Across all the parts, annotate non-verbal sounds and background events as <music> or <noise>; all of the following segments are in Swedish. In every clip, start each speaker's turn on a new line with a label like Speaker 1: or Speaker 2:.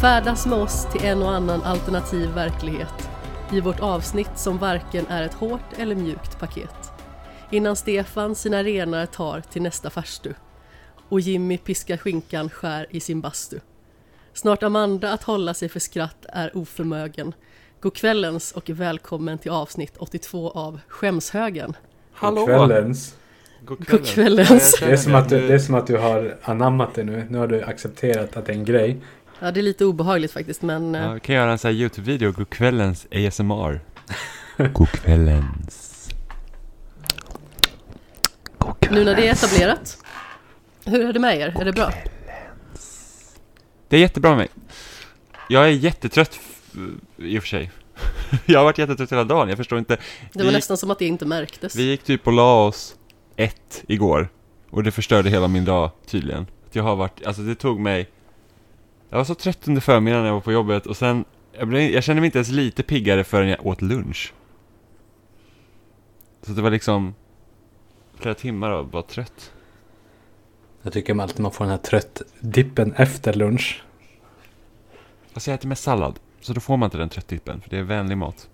Speaker 1: Färdas med oss till en och annan alternativ verklighet i vårt avsnitt som varken är ett hårt eller mjukt paket. Innan Stefan sina renar tar till nästa farstu och Jimmy piskar skinkan skär i sin bastu. Snart Amanda att hålla sig för skratt är oförmögen. God kvällens och välkommen till avsnitt 82 av Skämshögen.
Speaker 2: Hallå!
Speaker 3: Kvällens.
Speaker 2: God
Speaker 1: God kvällens.
Speaker 3: Det är, som att du, det är som att du har anammat det nu. Nu har du accepterat att det är en grej.
Speaker 1: Ja, det är lite obehagligt faktiskt, men eh,
Speaker 2: Ja, vi kan göra en sån här YouTube-video, God kvällens ASMR. <laughs> God kvällens. God
Speaker 1: nu när det är etablerat. Hur är det med er? Är det bra?
Speaker 2: Det är jättebra med mig. Jag är jättetrött i och för sig. <laughs> Jag har varit jättetrött hela dagen, jag förstår inte.
Speaker 1: Det var
Speaker 2: Vi-
Speaker 1: nästan som att det inte märktes.
Speaker 2: Vi gick typ och la oss ett igår. Och det förstörde hela min dag tydligen. Att Jag har varit, alltså det tog mig... Jag var så trött under förmiddagen när jag var på jobbet och sen... Jag, blev, jag kände mig inte ens lite piggare förrän jag åt lunch. Så det var liksom... Flera timmar av bara trött.
Speaker 3: Jag tycker alltid man får den här tröttdippen efter lunch.
Speaker 2: Alltså jag äter mest sallad. Så då får man inte den tröttdippen, för det är vänlig mat.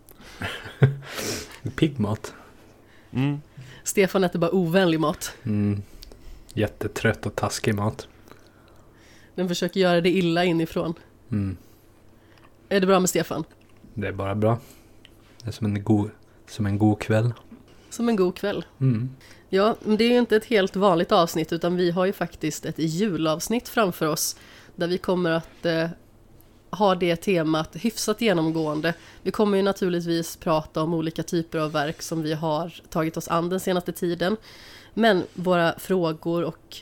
Speaker 2: <laughs>
Speaker 3: Pigg mat.
Speaker 2: Mm.
Speaker 1: Stefan äter bara ovänlig mat.
Speaker 3: Mm. Jättetrött och taskig mat.
Speaker 1: Den försöker göra det illa inifrån.
Speaker 3: Mm.
Speaker 1: Är det bra med Stefan?
Speaker 3: Det är bara bra. Det är som en god, som en god kväll.
Speaker 1: Som en god kväll.
Speaker 3: Mm.
Speaker 1: Ja, men det är ju inte ett helt vanligt avsnitt utan vi har ju faktiskt ett julavsnitt framför oss. Där vi kommer att eh, ha det temat hyfsat genomgående. Vi kommer ju naturligtvis prata om olika typer av verk som vi har tagit oss an den senaste tiden. Men våra frågor och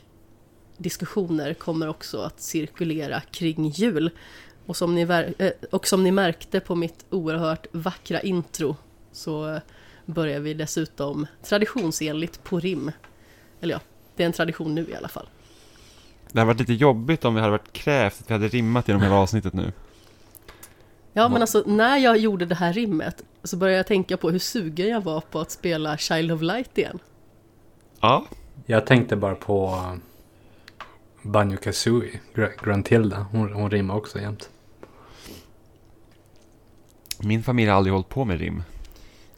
Speaker 1: diskussioner kommer också att cirkulera kring jul. Och som ni, eh, och som ni märkte på mitt oerhört vackra intro så börjar vi dessutom traditionsenligt på rim. Eller ja, det är en tradition nu i alla fall.
Speaker 2: Det hade varit lite jobbigt om vi hade varit krävt att vi hade rimmat genom hela avsnittet nu.
Speaker 1: Ja, men alltså när jag gjorde det här rimmet så började jag tänka på hur sugen jag var på att spela Child of Light igen.
Speaker 2: Ja.
Speaker 3: Jag tänkte bara på Banjo Kazooie, Gr- Gruntilda. Hon, hon rimmar också jämt.
Speaker 2: Min familj har aldrig hållit på med rim.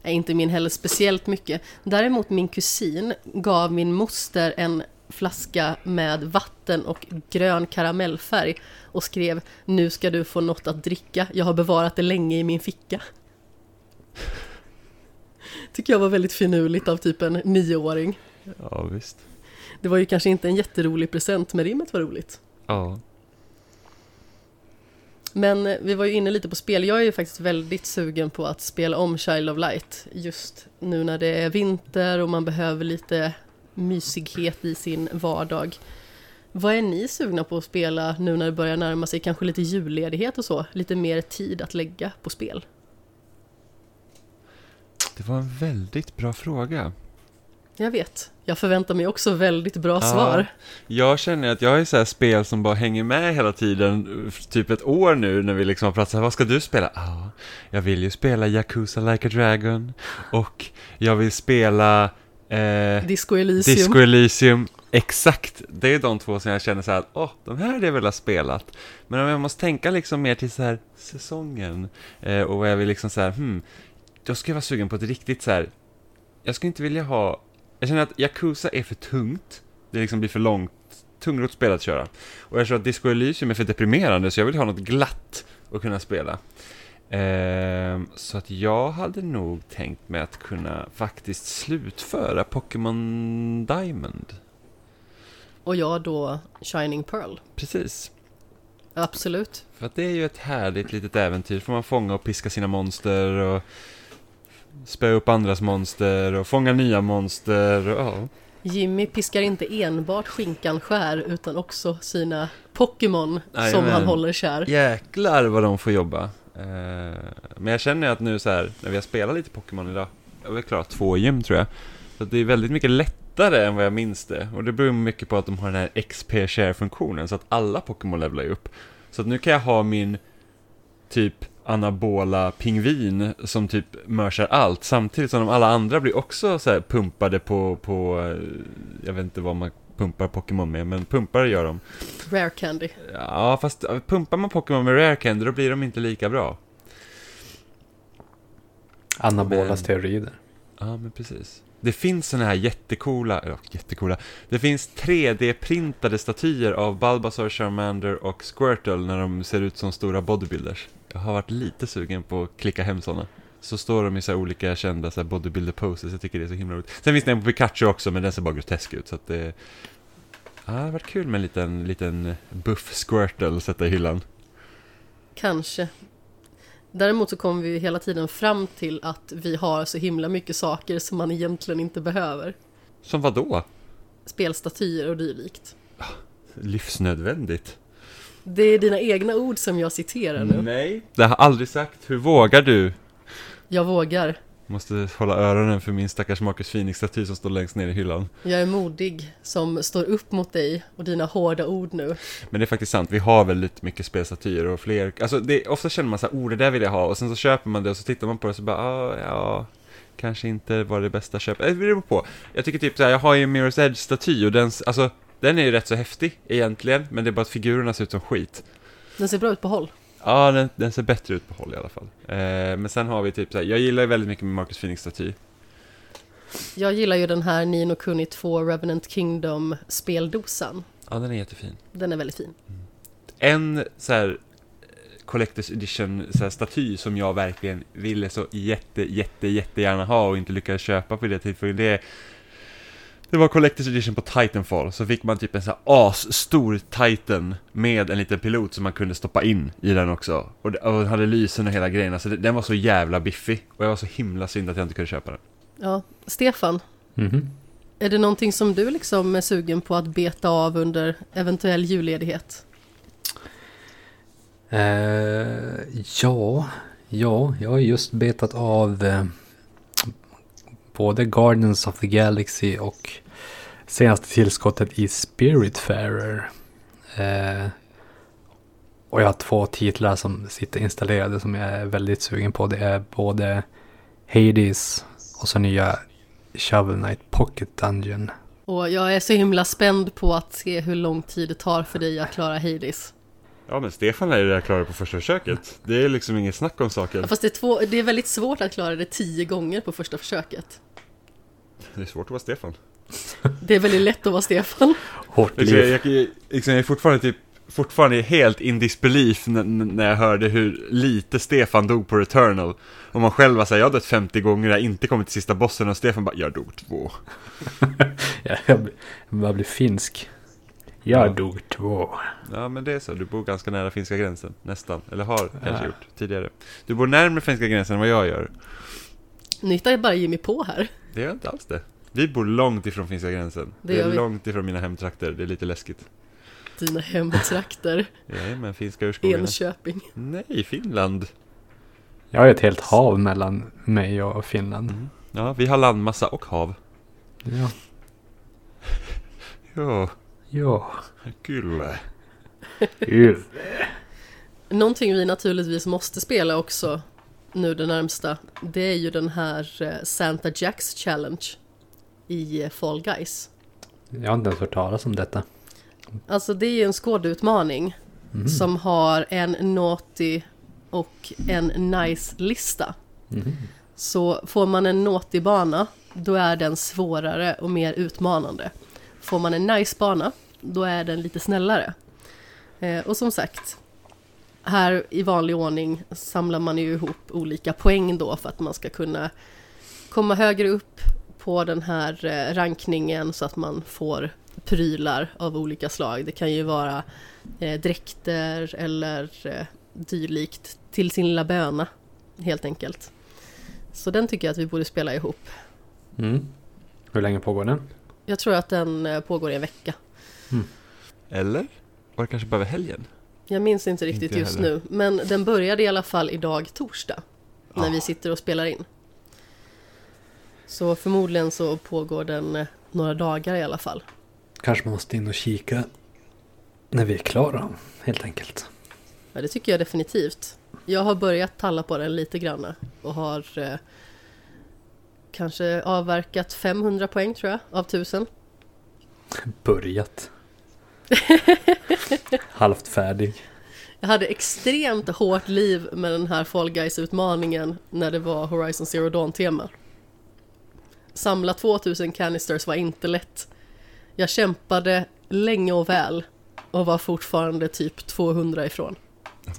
Speaker 1: Nej, inte min heller speciellt mycket. Däremot min kusin gav min moster en flaska med vatten och grön karamellfärg och skrev Nu ska du få något att dricka, jag har bevarat det länge i min ficka. <laughs> Tycker jag var väldigt finurligt av typ en nioåring.
Speaker 2: Ja, visst.
Speaker 1: Det var ju kanske inte en jätterolig present, men rimmet var roligt.
Speaker 2: Ja.
Speaker 1: Men eh, vi var ju inne lite på spel. Jag är ju faktiskt väldigt sugen på att spela om Child of Light. Just nu när det är vinter och man behöver lite mysighet i sin vardag. Vad är ni sugna på att spela nu när det börjar närma sig kanske lite julledighet och så? Lite mer tid att lägga på spel.
Speaker 2: Det var en väldigt bra fråga.
Speaker 1: Jag vet. Jag förväntar mig också väldigt bra
Speaker 2: Ja.
Speaker 1: svar.
Speaker 2: Jag känner att jag är så här spel som bara hänger med hela tiden, typ ett år nu när vi liksom har pratat så här, vad ska du spela? Ja, jag vill ju spela Yakuza Like a Dragon och jag vill spela eh,
Speaker 1: Disco Elysium.
Speaker 2: Disco Elysium. Exakt, det är de två som jag känner så här, åh, de här hade jag velat ha spelat. Men om jag måste tänka liksom mer till så här säsongen eh, och vad jag vill liksom så här, hmm, då ska jag vara sugen på ett riktigt så här, jag skulle inte vilja ha, jag känner att Yakuza är för tungt, det liksom blir för långt, tungrot spel att köra. Och jag tror att Disco Elysium är för deprimerande, så jag vill ha något glatt att kunna spela. Ehm, så att jag hade nog tänkt mig att kunna faktiskt slutföra Pokémon Diamond.
Speaker 1: Och jag då Shining Pearl.
Speaker 2: Precis.
Speaker 1: Absolut.
Speaker 2: För att det är ju ett härligt litet äventyr. Får man fånga och piska sina monster och spöa upp andras monster och fånga nya monster. Och, ja.
Speaker 1: Jimmy piskar inte enbart skinkan skär utan också sina Pokémon som han håller kär.
Speaker 2: Jäklar vad de får jobba. Eh, men jag känner att nu så här, när vi har spelat lite Pokémon idag, jag har väl klarat två gym tror jag. Så att det är väldigt mycket lättare än vad jag minns det. Och det beror mycket på att de har den här XP-share-funktionen, så att alla Pokémon levlar ju upp. Så att nu kan jag ha min typ anabola pingvin som typ mörsar allt samtidigt som de alla andra blir också så här pumpade på, på eh, jag vet inte vad man pumpar Pokémon med, men pumpar gör de.
Speaker 1: Rare Candy.
Speaker 2: Ja, fast pumpar man Pokémon med Rare Candy, då blir de inte lika bra.
Speaker 3: Anabola
Speaker 2: Men-
Speaker 3: steroider.
Speaker 2: Ja, men precis. Det finns såna här jättecoola, ja, jättecoola, det finns 3D-printade statyer av Bulbasaur, Charmander och Squirtle när de ser ut som stora bodybuilders. Jag har varit lite sugen på att klicka hem såna. Så står de i så här olika kända så här bodybuilder poses, jag tycker det är så himla roligt. Sen finns det en på Pikachu också, men den ser bara grotesk ut, så att det... Ja, det har varit kul med en liten, liten buff Squirtle att sätta i hyllan.
Speaker 1: Kanske. Däremot så kommer vi hela tiden fram till att vi har så himla mycket saker som man egentligen inte behöver.
Speaker 2: Som vad då?
Speaker 1: Spelstatyer och dylikt.
Speaker 2: Livsnödvändigt.
Speaker 1: Det är dina egna ord som jag citerar nu.
Speaker 2: Nej. Det har jag aldrig sagt. Hur vågar du?
Speaker 1: Jag vågar.
Speaker 2: Måste hålla öronen för min stackars Marcus Phoenix-staty som står längst ner i hyllan.
Speaker 1: Jag är modig som står upp mot dig och dina hårda ord nu.
Speaker 2: Men det är faktiskt sant, vi har väldigt mycket spelstatyer och fler, alltså det, ofta känner man så här, oh det där vill jag ha, och sen så köper man det och så tittar man på det och så bara, ah, ja, kanske inte var det bästa köpet. Eh, Det beror på. Jag tycker typ så här, jag har ju en Mirror's Edge-staty och den, alltså, den är ju rätt så häftig egentligen, men det är bara att figurerna ser ut som skit.
Speaker 1: Den ser bra ut på håll.
Speaker 2: Ja, den, den ser bättre ut på håll i alla fall. Eh, men sen har vi typ så här, jag gillar ju väldigt mycket med Marcus Phoenix-staty.
Speaker 1: Jag gillar ju den här Nino Kuni 2 Revenant Kingdom speldosan.
Speaker 2: Ja, den är jättefin.
Speaker 1: Den är väldigt fin.
Speaker 2: En så här eh, Collector's Edition så här, staty som jag verkligen ville så jätte, jätte, jättegärna ha och inte lyckades köpa på det tillfället. Det, det var Collector's Edition på Titanfall, så fick man typ en så här asstor Titan med en liten pilot som man kunde stoppa in i den också. Och, det, och den hade lysen och hela grejen, alltså det, den var så jävla biffig. Och jag var så himla synd att jag inte kunde köpa den.
Speaker 1: Ja, Stefan.
Speaker 3: Mhm.
Speaker 1: Är det någonting som du liksom är sugen på att beta av under eventuell julledighet?
Speaker 3: Eh, ja, ja, jag har just betat av eh, både Guardians of the Galaxy och senaste tillskottet i Spiritfarer. Eh, och jag har två titlar som sitter installerade som jag är väldigt sugen på. Det är både Hades och så nya Shovel Knight Pocket Dungeon.
Speaker 1: Och jag är så himla spänd på att se hur lång tid det tar för dig att klara Hades.
Speaker 2: Ja, men Stefan är ju det klar på första försöket. Det är liksom inget snack om saker.
Speaker 1: Ja, Fast det är, två, det är väldigt svårt att klara det tio gånger på första försöket.
Speaker 2: Det är svårt att vara Stefan.
Speaker 1: Det är väldigt lätt att vara Stefan.
Speaker 3: Hårt
Speaker 2: Liksom, jag,
Speaker 3: liv.
Speaker 2: jag, liksom, jag är fortfarande typ fortfarande helt in disbelief när jag hörde hur lite Stefan dog på Returnal. Och man själv var såhär, jag har dött 50 gånger, jag har inte kommit till sista bossen och Stefan bara, jag dog två. <laughs>
Speaker 3: Ja, jag jag bara blir finsk. Jag
Speaker 2: Ja.
Speaker 3: dog två.
Speaker 2: Ja men det är så, du bor ganska nära finska gränsen, nästan. Eller har kanske
Speaker 3: Ja.
Speaker 2: gjort tidigare. Du bor närmare finska gränsen än vad jag gör.
Speaker 1: Nu hittar jag bara Jimmy på här.
Speaker 2: Det gör inte alls det. Vi bor långt ifrån finska gränsen.
Speaker 1: Det
Speaker 2: Det, är
Speaker 1: vi.
Speaker 2: långt ifrån mina hemtrakter, det är lite läskigt.
Speaker 1: Dina hemtrakter. <laughs>
Speaker 2: Jajamän, finska urskogarna.
Speaker 1: Enköping.
Speaker 2: Nej, Finland.
Speaker 3: Jag har ett helt hav mellan mig och Finland.
Speaker 2: Mm. Ja, vi har landmassa och hav.
Speaker 3: Ja. <laughs>
Speaker 2: Ja,
Speaker 3: Ja.
Speaker 2: kul.
Speaker 3: Uv.
Speaker 1: Någonting vi naturligtvis måste spela också nu det närmsta. Det är ju den här eh, Santa Jacks Challenge i eh, Fall Guys.
Speaker 3: Jag har inte ens hört talas om detta.
Speaker 1: Alltså det är ju en skådeutmaning
Speaker 3: Mhm.
Speaker 1: som har en naughty och en nice-lista.
Speaker 3: Mhm.
Speaker 1: Så får man en naughty bana, då är den svårare och mer utmanande. Får man en nice bana, då är den lite snällare. Eh, och som sagt, här i vanlig ordning samlar man ju ihop olika poäng då för att man ska kunna komma högre upp på den här eh, rankningen så att man får prylar av olika slag. Det kan ju vara eh, dräkter eller eh, dylikt till sin lilla böna helt enkelt. Så den tycker jag att vi borde spela ihop.
Speaker 3: Mm. Hur länge pågår den?
Speaker 1: Jag tror att den eh, pågår i en vecka.
Speaker 2: Eller? Var det kanske bara över helgen?
Speaker 1: Jag minns inte riktigt
Speaker 2: jag
Speaker 1: just nu, men den började i alla fall idag torsdag. När
Speaker 2: Ah.
Speaker 1: vi sitter och spelar in. Så förmodligen så pågår den eh, några dagar i alla fall.
Speaker 3: Kanske man måste in och kika när vi är klara, helt enkelt.
Speaker 1: Ja, det tycker jag definitivt. Jag har börjat talla på den lite grann och har eh, kanske avverkat 500 poäng tror jag, av 1000.
Speaker 3: Börjat. <laughs> Halvt färdig.
Speaker 1: Jag hade extremt hårt liv med den här Fall Guys-utmaningen när det var Horizon Zero Dawn-tema. Samla 2000 canisters var inte lätt. Jag kämpade länge och väl och var fortfarande typ 200 ifrån.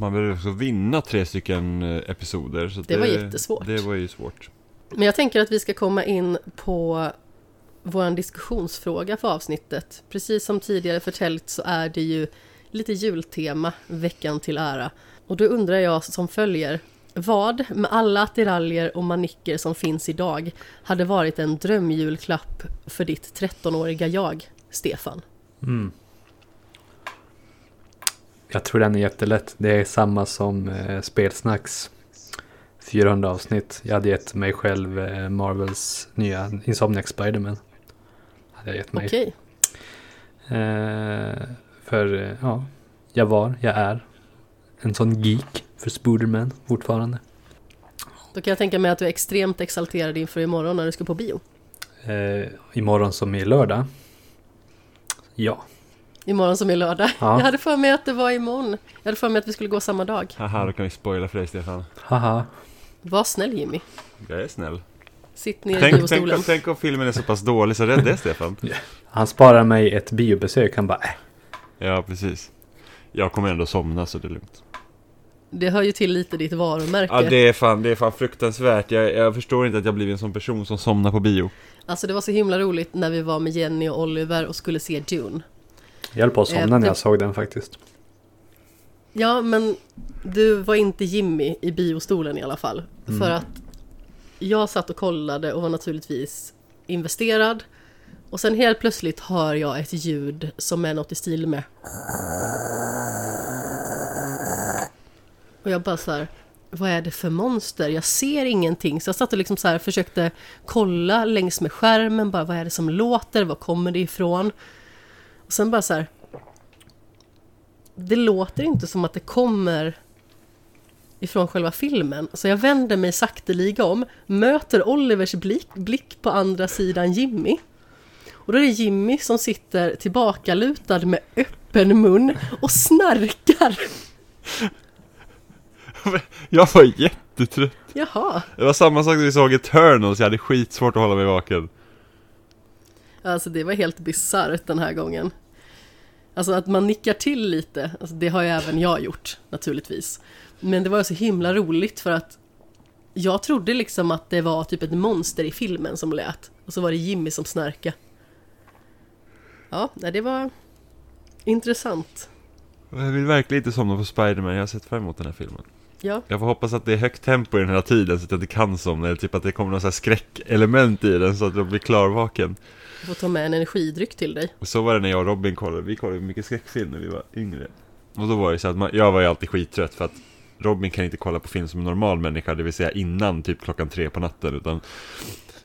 Speaker 2: Man behöver också vinna tre stycken eh, episoder. Så
Speaker 1: Det var jättesvårt.
Speaker 2: Det var ju svårt.
Speaker 1: Men jag tänker att vi ska komma in på vår diskussionsfråga för avsnittet. Precis som tidigare förtäljt så är det ju lite jultema, veckan till ära. Och då undrar jag som följer, vad med alla attiraljer och manicker som finns idag hade varit en drömjulklapp för ditt 13-åriga jag, Stefan?
Speaker 3: Mm. Jag tror den är jättelätt. Det är samma som eh, Spelsnacks 400 avsnitt. Jag hade gett mig själv eh, Marvels nya Insomniac Spiderman. Hade jag gett mig.
Speaker 1: Okej,
Speaker 3: Eh, för eh, ja, jag var, jag är en sån geek för Spooderman fortfarande.
Speaker 1: då kan jag tänka mig att du är extremt exalterad inför imorgon när du ska på bio.
Speaker 3: Eh, imorgon som är lördag. Ja,
Speaker 1: Imorgon som är lördag.
Speaker 3: Ja.
Speaker 1: Jag hade för mig att det var imorgon. Jag hade för mig att vi skulle gå samma dag.
Speaker 2: Haha, då kan vi spoila för dig Stefan.
Speaker 3: haha.
Speaker 1: Var snäll Jimmy.
Speaker 2: Jag är snäll.
Speaker 1: Sitt ner i
Speaker 2: Tänk, tänk,
Speaker 1: biostolen.
Speaker 2: tänk om filmen är så pass dålig så rädd det Stefan. <laughs>
Speaker 3: Han sparar mig ett biobesök. Han bara, äh,
Speaker 2: Ja, precis. Jag kommer ändå somna så det är lugnt.
Speaker 1: Det hör ju till lite ditt varumärke.
Speaker 2: Ja, det är fan, det är fan fruktansvärt. Jag, jag förstår inte att jag blivit en sån person som somnar på bio.
Speaker 1: Alltså det var så himla roligt när vi var med Jenny och Oliver och skulle se Dune.
Speaker 3: jag höll på att somna
Speaker 1: Eh,
Speaker 3: när
Speaker 1: det-
Speaker 3: jag såg den faktiskt.
Speaker 1: Ja, men du var inte Jimmy i biostolen i alla fall.
Speaker 3: Mm.
Speaker 1: För att jag satt och kollade och var naturligtvis investerad. Och sen helt plötsligt hör jag ett ljud som är något i stil med Och jag bara så här, vad är det för monster? Jag ser ingenting. Så jag satt och liksom så här försökte kolla längs med skärmen, bara vad är det som låter? Var kommer det ifrån? Och sen bara så här, det låter inte som att det kommer ifrån själva filmen. Så jag vänder mig sakteliga om, möter Olivers blick, blick på andra sidan Jimmy. Och då är det Jimmy som sitter tillbakalutad med öppen mun och snarkar. <laughs>
Speaker 2: Jag var jättetrött.
Speaker 1: Jaha.
Speaker 2: Det var samma sak när vi såg Eternals, jag hade skitsvårt att hålla mig vaken.
Speaker 1: Alltså det var helt bisarrt den här gången. Alltså att man nickar till lite, alltså det har ju även jag gjort naturligtvis. Men det var så himla roligt för att jag trodde liksom att det var typ ett monster i filmen som lät. Och så var det Jimmy som snarkade. Ja, det var intressant.
Speaker 2: Jag vill verkligen inte somna på Spiderman, jag har sett fram emot den här filmen.
Speaker 1: Ja,
Speaker 2: Jag får hoppas att det är högt tempo i den här tiden så att jag inte kan somna, eller typ att det kommer någon här skräckelement i den så att jag blir klarvaken.
Speaker 1: Du får ta med en energidryck till dig.
Speaker 2: Och så var det när jag och Robin kollade, vi kollade mycket skräckfilm när vi var yngre. Och då var det så att man, jag var ju alltid skittrött för att Robin kan inte kolla på film som en normal människa, det vill säga innan typ klockan tre på natten utan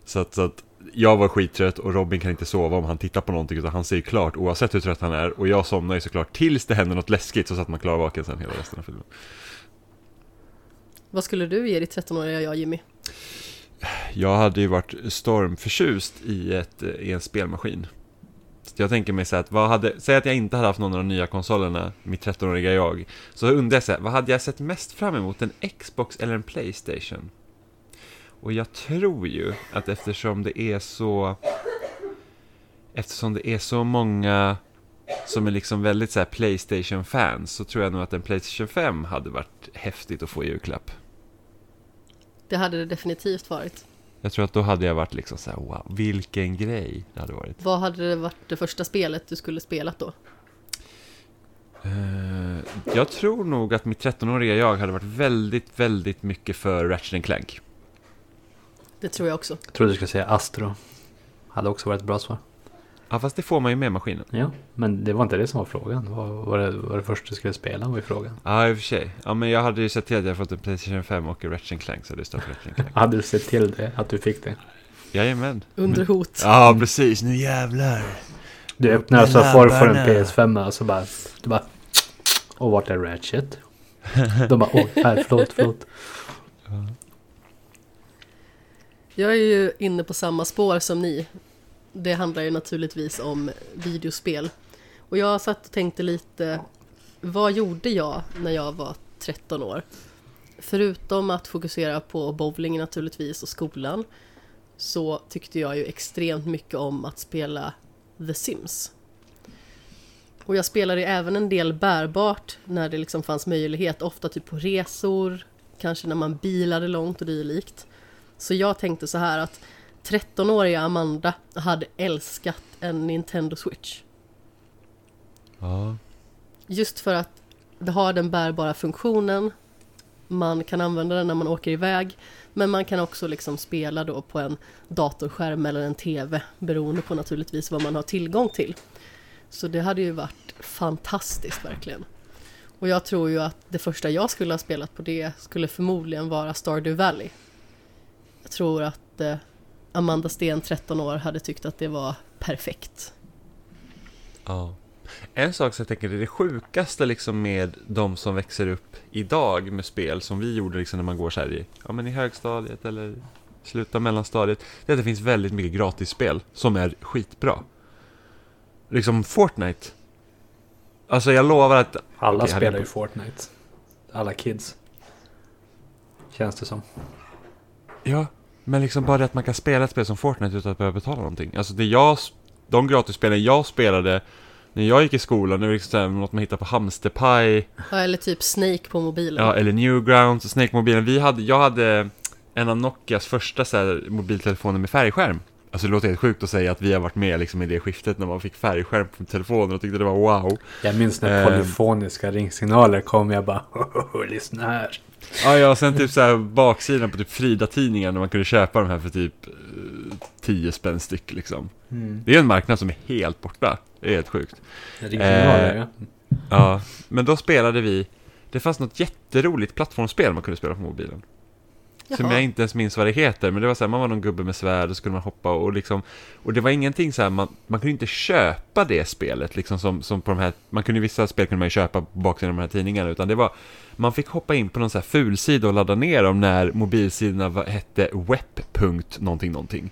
Speaker 2: Så att, så att jag var skittrött och Robin kan inte sova om han tittar på någonting utan han ser ju klart oavsett hur trött han är och jag somnar ju såklart tills det händer något läskigt så att man klarar vaken sen hela resten av filmen.
Speaker 1: Vad skulle du ge ditt 13-åriga jag Jimmy?
Speaker 2: Jag hade ju varit stormförtjust i, ett, eh, i en spelmaskin. Så jag tänker mig så här att, vad hade, säg att jag inte hade haft någon av de nya konsolerna, mitt 13-åriga jag. Så undrar jag så här, vad hade jag sett mest fram emot, en Xbox eller en Playstation? Och jag tror ju att eftersom det är så... Eftersom det är så många som är liksom väldigt så här Playstation-fans så tror jag nog att en Playstation 5 hade varit häftigt att få i julklapp.
Speaker 1: Det hade det definitivt varit.
Speaker 2: Jag tror att då hade jag varit liksom så här, wow, vilken grej det hade varit.
Speaker 1: Vad hade det varit det första spelet du skulle spelat då?
Speaker 2: Eh, jag tror nog att mitt 13-åriga jag hade varit väldigt, väldigt mycket för Ratchet Clank.
Speaker 1: Det tror jag också.
Speaker 3: Jag trodde du skulle säga Astro. Hade också varit ett bra svar.
Speaker 2: Ja, fast det får man ju med maskinen.
Speaker 3: Ja, men det var inte det som var frågan. Vad var det, var det första du skulle spela var ju frågan.
Speaker 2: Ja, i och för sig. Ja, men jag hade ju sett till att jag fått en Playstation 5 och en Ratchet Clank, så det står Ratchet Clank.
Speaker 3: Hade du sett till det, att du fick det?
Speaker 2: Jajamän.
Speaker 1: Under hot.
Speaker 2: Ja, precis. Nu jävlar.
Speaker 3: Du öppnar
Speaker 2: med
Speaker 3: så får, får en
Speaker 2: labbarna.
Speaker 3: PS5 och så bara... Du bara... Och vart är Ratchet? De bara, åh, här, förlåt, förlåt.
Speaker 1: Jag är ju inne på samma spår som ni det handlar ju naturligtvis om videospel. Och jag satt och tänkte lite, vad gjorde jag när jag var 13 år? Förutom att fokusera på bowling naturligtvis och skolan så tyckte jag ju extremt mycket om att spela The Sims. Och jag spelade ju även en del bärbart när det liksom fanns möjlighet, ofta typ på resor, kanske när man bilade långt och dylikt. Så jag tänkte så här att 13-åriga Amanda hade älskat en Nintendo Switch.
Speaker 2: Ja.
Speaker 1: Just för att det har den bärbara funktionen. Man kan använda den när man åker iväg. Men man kan också liksom spela då på en datorskärm eller en TV. Beroende på naturligtvis vad man har tillgång till. Så det hade ju varit fantastiskt verkligen. Och jag tror ju att det första jag skulle ha spelat på det skulle förmodligen vara Stardew Valley. Jag tror att eh, Amanda Sten, 13 år, hade tyckt att det var perfekt.
Speaker 2: Ja. En sak som jag tänker är det sjukaste liksom med de som växer upp idag med spel som vi gjorde liksom när man går så här i, ja, men i högstadiet eller slutet av mellanstadiet. Det är att det finns väldigt mycket gratisspel som är skitbra. Liksom Fortnite. Alltså jag lovar att...
Speaker 3: Alla spelar
Speaker 2: hade-
Speaker 3: ju Fortnite. Alla kids. Känns det som.
Speaker 2: Ja, men liksom bara det att man kan spela ett spel som Fortnite utan att behöva betala någonting. Alltså det jag, de gratisspelen jag spelade när jag gick i skolan, det var liksom något man hittar på Hamsterpaj,
Speaker 1: Ja, eller typ Snake på mobilen.
Speaker 2: ja, eller Newgrounds, Snake-mobilen. Vi hade, jag hade en av Nokias första så här, mobiltelefoner med färgskärm. Alltså det låter helt sjukt att säga att vi har varit med liksom, i det skiftet när man fick färgskärm på telefonen och tyckte det var wow.
Speaker 3: Jag minns när
Speaker 2: Ehm.
Speaker 3: polyfoniska ringsignaler kom. Jag bara <laughs> lyssna här.
Speaker 2: Ja, ja, sen typ så här baksidan på typ Frida-tidningen när man kunde köpa de här för typ eh, 10 spänn styck liksom. Det är en marknad som är helt borta. Det är helt sjukt.
Speaker 3: Ringsignaler
Speaker 2: Eh,
Speaker 3: ja.
Speaker 2: Ja, men då spelade vi Det fanns något jätteroligt plattformsspel man kunde spela på mobilen Som jag inte ens minns vad det heter Men det var så här, man var någon gubbe med svärd och så skulle man hoppa och liksom Och det var ingenting så här, man, man kunde inte köpa det spelet liksom som, som på de här Man kunde vissa spel kunde man ju köpa på baksidan av de här tidningarna Utan det var Man fick hoppa in på någon så här fulsida och ladda ner dem när mobilsidorna var, hette web. någonting någonting.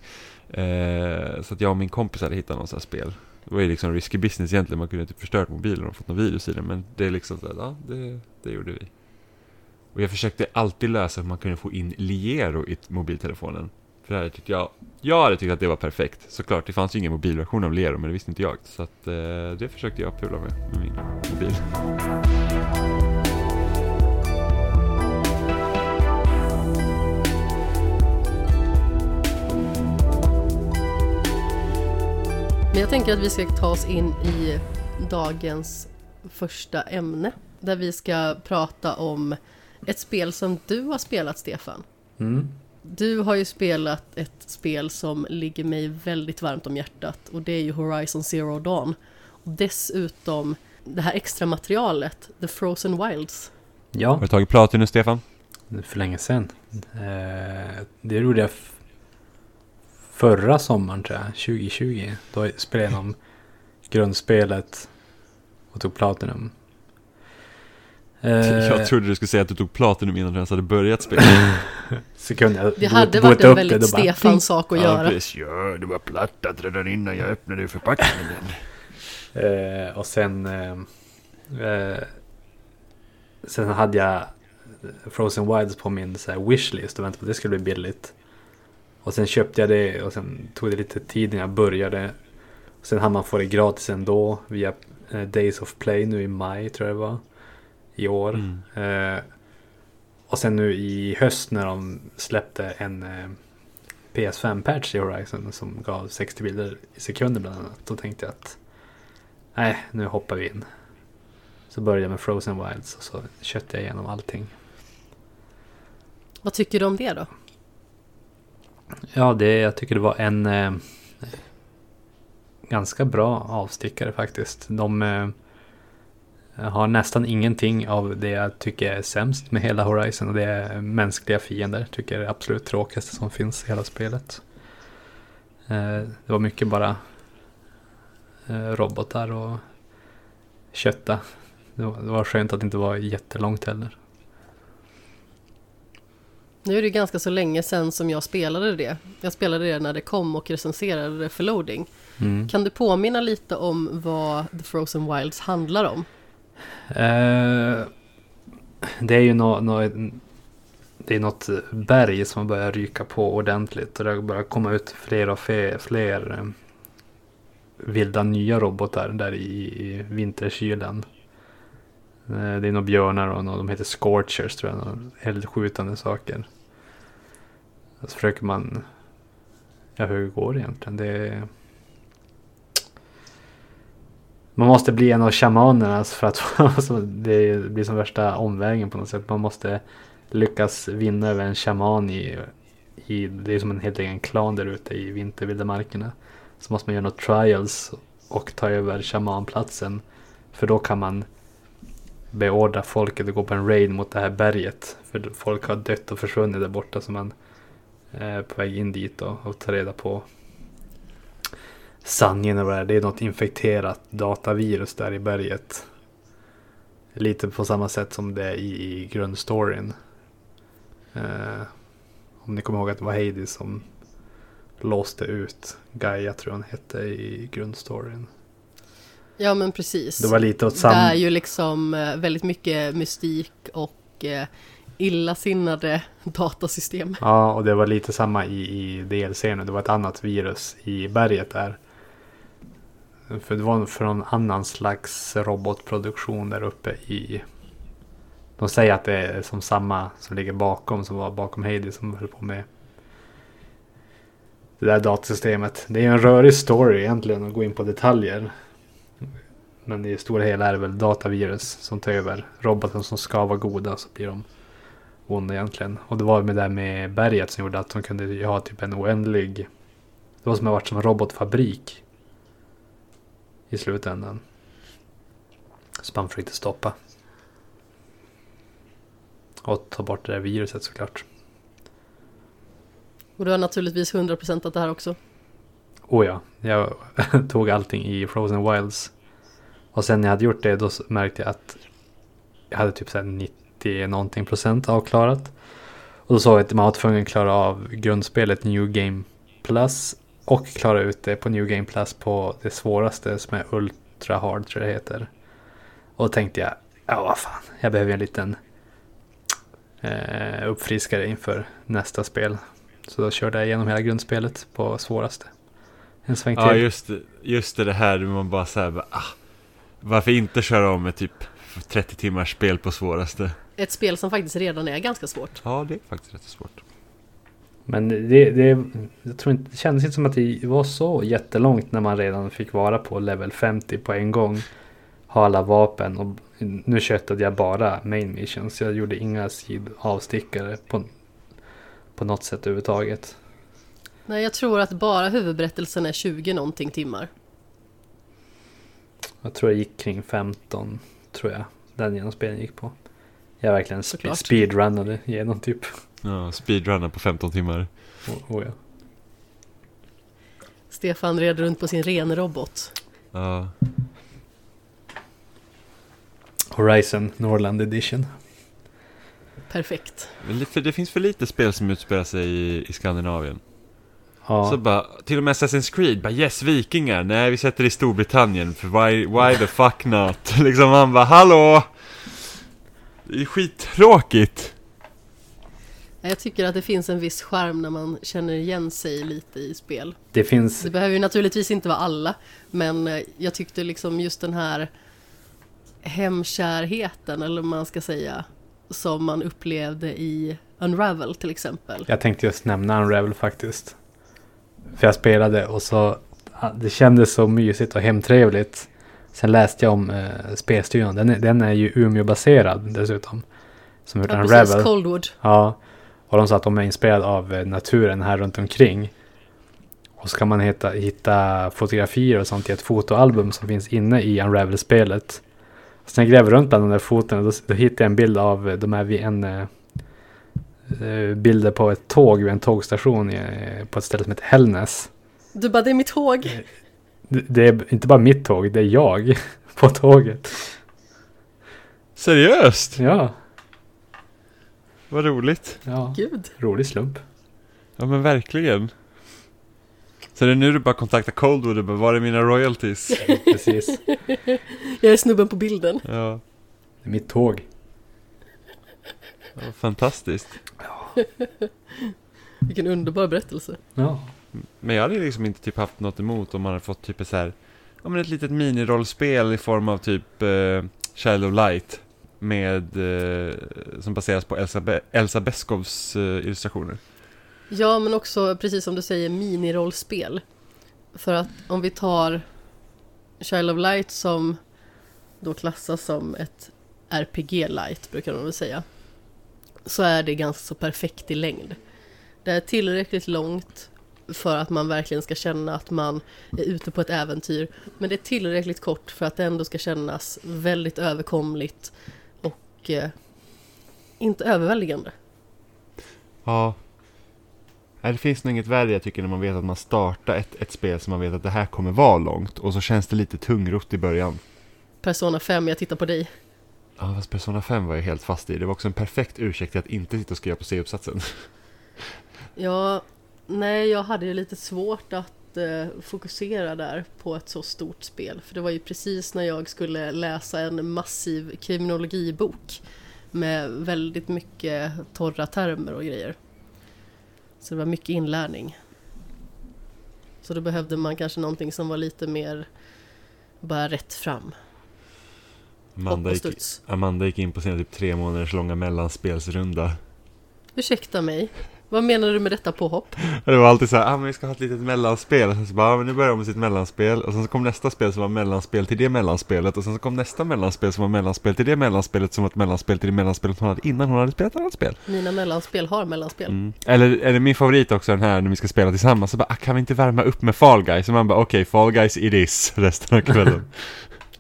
Speaker 2: Eh, Så att jag och min kompis hade hittat någon sån här spel. Det var ju liksom risky business egentligen, man kunde typ förstört mobilen och fått någon virus i den Men det är liksom så här, ja det, det gjorde vi och jag försökte alltid lösa hur man kunde få in Liero i mobiltelefonen. För det här tyckte jag, jag hade tyckt att det var perfekt. Såklart, det fanns ju ingen mobilversion av Liero men det visste inte jag. Så att eh, det försökte jag pula med, med min mobil.
Speaker 1: Men jag tänker att vi ska ta oss in i dagens första ämne. Där vi ska prata om ett spel som du har spelat, Stefan.
Speaker 3: Mm.
Speaker 1: Du har ju spelat ett spel som ligger mig väldigt varmt om hjärtat och det är ju Horizon Zero Dawn. Och dessutom det här extra materialet, The Frozen Wilds.
Speaker 3: Ja,
Speaker 2: Har du tagit Platinum Stefan?
Speaker 3: för länge sedan. Eh, det gjorde jag förra sommaren tror jag, 2020. Då spelade jag igenom grundspelet och tog Platinum. Eh,
Speaker 2: Jag trodde du skulle säga att du tog Platinum innan du ens hade börjat spela <laughs>
Speaker 3: så kunde jag
Speaker 1: Det hade varit en väldigt Stefan sak att göra.
Speaker 2: precis, ja, det var plattat redan innan jag öppnade förpackningen
Speaker 3: Eh, och sen... Eh, eh, sen hade jag Frozen Wilds på min så här, wishlist och väntade på att det skulle bli billigt. Och sen köpte jag det och sen tog det lite tid innan jag började. Sen hann man få det gratis ändå via eh, Days of Play nu i maj tror jag det var. I år.
Speaker 2: Mm.
Speaker 3: Eh, och sen nu i höst när de släppte en eh, PS5-patch i Horizon som gav 60 bilder i sekunder bland annat. Då tänkte jag att nej, nu hoppar vi in. Så började jag med Frozen Wilds och så köpte jag igenom allting.
Speaker 1: Vad tycker du om det då?
Speaker 3: Ja, det, jag tycker det var en eh, ganska bra avstickare faktiskt. De eh, har nästan ingenting av det jag tycker är sämst med hela Horizon och det är mänskliga fiender. Tycker jag är det absolut tråkigaste som finns i hela spelet. Eh, det var mycket bara eh, robotar och kötta. Det var, det var skönt att det inte var jättelångt heller.
Speaker 1: Nu är det ganska så länge sedan som jag spelade det. Jag spelade det när det kom och recenserade det för loading.
Speaker 3: Mm.
Speaker 1: Kan du påminna lite om vad The Frozen Wilds handlar om?
Speaker 3: Eh, det är ju nå no, det är något berg som börjar ryka på ordentligt och det börjar komma ut fler och fler, fler vilda nya robotar där i, i vinterkylen. Eh, det är några björnar och några, de heter scorchers tror jag, eldskjutande saker. Så försöker man, ja hur går det egentligen? Det är, man måste bli en av shamanerna för att <laughs> alltså, det blir som värsta omvägen på något sätt. Man måste lyckas vinna över en shaman i, i det är som en helt egen klan där ute i vintervilda markerna. Så måste man göra några trials och ta över shamanplatsen. För då kan man beordra folket att gå på en raid mot det här berget. För folk har dött och försvunnit där borta så man är på väg in dit och, och tar reda på sanningen vad det är. Det är något infekterat datavirus där i berget. Lite på samma sätt som det är i, i grundstoryn. Eh, om ni kommer ihåg att det var Hades som låste ut Gaia tror jag han hette i grundstoryn.
Speaker 1: Ja men precis.
Speaker 3: Det var lite åt
Speaker 1: Det
Speaker 3: samma...
Speaker 1: är ju liksom eh, väldigt mycket mystik och eh, illasinnade datasystem.
Speaker 3: Ja, och det var lite samma i, i DLC nu. Det var ett annat virus i berget där. För det var från annan slags robotproduktion där uppe i... De säger att det är som samma som ligger bakom, som var bakom Heidi som höll på med det där datasystemet. Det är en rörig story egentligen att gå in på detaljer. Men i det stora hela är det väl datavirus som tar över roboten som ska vara goda så blir de onda egentligen. Och det var med det där med berget som gjorde att de kunde ha typ en oändlig... Det var som att varit som en robotfabrik. I slutändan. Så man försökte stoppa. Och ta bort det där viruset såklart.
Speaker 1: Och du har naturligtvis 100% att det här också.
Speaker 3: Oh ja, jag <laughs> tog allting i Frozen Wilds. Och sen när jag hade gjort det då märkte jag att jag hade typ så här 90 någonting procent avklarat. Och då såg jag att man var tvungen att klara av grundspelet New Game Plus och klara ut det på New Game Plus på det svåraste som är Ultra Hard tror jag det heter. Och då tänkte jag, ja vad fan, jag behöver en liten eh, uppfriskare inför nästa spel. Så då körde jag igenom hela grundspelet på svåraste. En sväng till.
Speaker 2: Ja, just, det- just det, det här man bara bara, ah, varför inte köra om med typ 30 timmars spel på svåraste?
Speaker 1: Ett spel som faktiskt redan är ganska svårt.
Speaker 2: Ja, det är faktiskt rätt svårt.
Speaker 3: Men det, det, jag tror inte, det kändes inte som att det var så jättelångt när man redan fick vara på level 50 på en gång. Ha alla vapen och nu köttade jag bara main missions. Jag gjorde inga avstickare på, på något sätt överhuvudtaget.
Speaker 1: Nej, jag tror att bara huvudberättelsen är 20 någonting timmar.
Speaker 3: Jag tror jag gick kring 15, tror jag. Den genomspelningen gick på. Jag verkligen sp- speedrunnade igenom typ.
Speaker 2: Ja, speedrunner på 15 timmar.
Speaker 3: Oh, oh ja.
Speaker 1: Stefan red runt på sin renrobot.
Speaker 2: Ja,
Speaker 3: Horizon Norrland Edition.
Speaker 1: Perfekt.
Speaker 2: för det finns för lite spel som utspelar sig i, i Skandinavien.
Speaker 3: Ja.
Speaker 2: Så bara, till och med Assassin's Creed, bara yes, vikingar, nej vi sätter det i Storbritannien, för why, why the fuck not? <laughs> liksom man bara, hallå! Det är skittråkigt!
Speaker 1: Jag tycker att det finns en viss charm när man känner igen sig lite i spel.
Speaker 3: Det finns
Speaker 1: Det behöver ju naturligtvis inte vara alla, men eh, jag tyckte liksom just den här hemkärheten, eller man ska säga, som man upplevde i Unravel till exempel.
Speaker 3: Jag tänkte just nämna Unravel faktiskt. För jag spelade och så det kändes så mysigt och hemtrevligt. Sen läste jag om eh, spelstudion. Den den är ju Umeå-baserad dessutom. Som gjort
Speaker 1: Ja,
Speaker 3: Unravel.
Speaker 1: precis, Coldwood.
Speaker 3: Ja. Och de sa att de är inspirerade av eh, naturen här runt omkring. Och så kan man hitta, hitta fotografier och sånt i ett fotoalbum som finns inne i Unravel-spelet. Så när jag gräver runt bland de där fotona då, då hittar jag en bild av eh, de här vid en eh, eh, bilder på ett tåg vid en tågstation eh, på ett ställe som heter Hällnäs.
Speaker 1: Du bara, det är mitt tåg.
Speaker 3: Det, det är inte bara mitt tåg, det är jag <laughs> på tåget.
Speaker 2: Seriöst?
Speaker 3: Ja.
Speaker 2: Vad roligt.
Speaker 3: Ja,
Speaker 1: Gud.
Speaker 3: rolig slump.
Speaker 2: Ja men verkligen. Så det är nu du bara kontaktar Coldwood och bara, var är mina royalties?
Speaker 3: Precis.
Speaker 1: Jag är snubben på bilden.
Speaker 2: Ja,
Speaker 3: Det är mitt tåg.
Speaker 2: ja fantastiskt.
Speaker 1: Vilken underbar berättelse.
Speaker 3: Ja.
Speaker 2: Men jag hade liksom inte typ haft något emot om man hade fått typ så här, ja men ett litet minirollspel i form av typ eh, Child of Light. Med, eh, som baseras på Elsa, Be- Elsa Beskows eh, illustrationer.
Speaker 1: Ja, men också precis som du säger minirollspel. För att om vi tar Child of Light som då klassas som ett RPG-light, brukar man väl säga. Så är det ganska så perfekt i längd. Det är tillräckligt långt för att man verkligen ska känna att man är ute på ett äventyr. Men det är tillräckligt kort för att det ändå ska kännas väldigt överkomligt och eh, inte överväldigande.
Speaker 2: Ja. Nej, det finns nog inget värre jag tycker när man vet att man startar ett, ett spel som man vet att det här kommer vara långt och så känns det lite tungrott i början.
Speaker 1: Persona 5, jag tittar på dig.
Speaker 2: Ja, fast Persona 5 var jag helt fast i. Det var också en perfekt ursäkt till att inte sitta och skriva på C-uppsatsen.
Speaker 1: Ja, nej, jag hade ju lite svårt att eh, fokusera där på ett så stort spel. För det var ju precis när jag skulle läsa en massiv kriminologibok med väldigt mycket torra termer och grejer. Så det var mycket inlärning. Så då behövde man kanske någonting som var lite mer bara rätt fram.
Speaker 2: Amanda gick. Amanda gick in på sina typ tre månaders långa mellanspelsrunda.
Speaker 1: Ursäkta mig, vad menar du med detta påhopp?
Speaker 2: Det var alltid så här, ah, men vi ska ha ett litet mellanspel. Och sen så bara, ah, men nu börjar de med sitt mellanspel. Och sen så kom nästa spel som var mellanspel till det mellanspelet. Och sen så kom nästa mellanspel som var mellanspel till det mellanspelet som var ett mellanspel till det mellanspelet hon hade innan hon hade spelat ett annat spel.
Speaker 1: Mina mellanspel har mellanspel.
Speaker 2: Mm. Eller det min favorit också den här när vi ska spela tillsammans? Så bara, ah, kan vi inte värma upp med Fall Guys? Och man bara, okej, Fall Guys it is <laughs> resten av kvällen.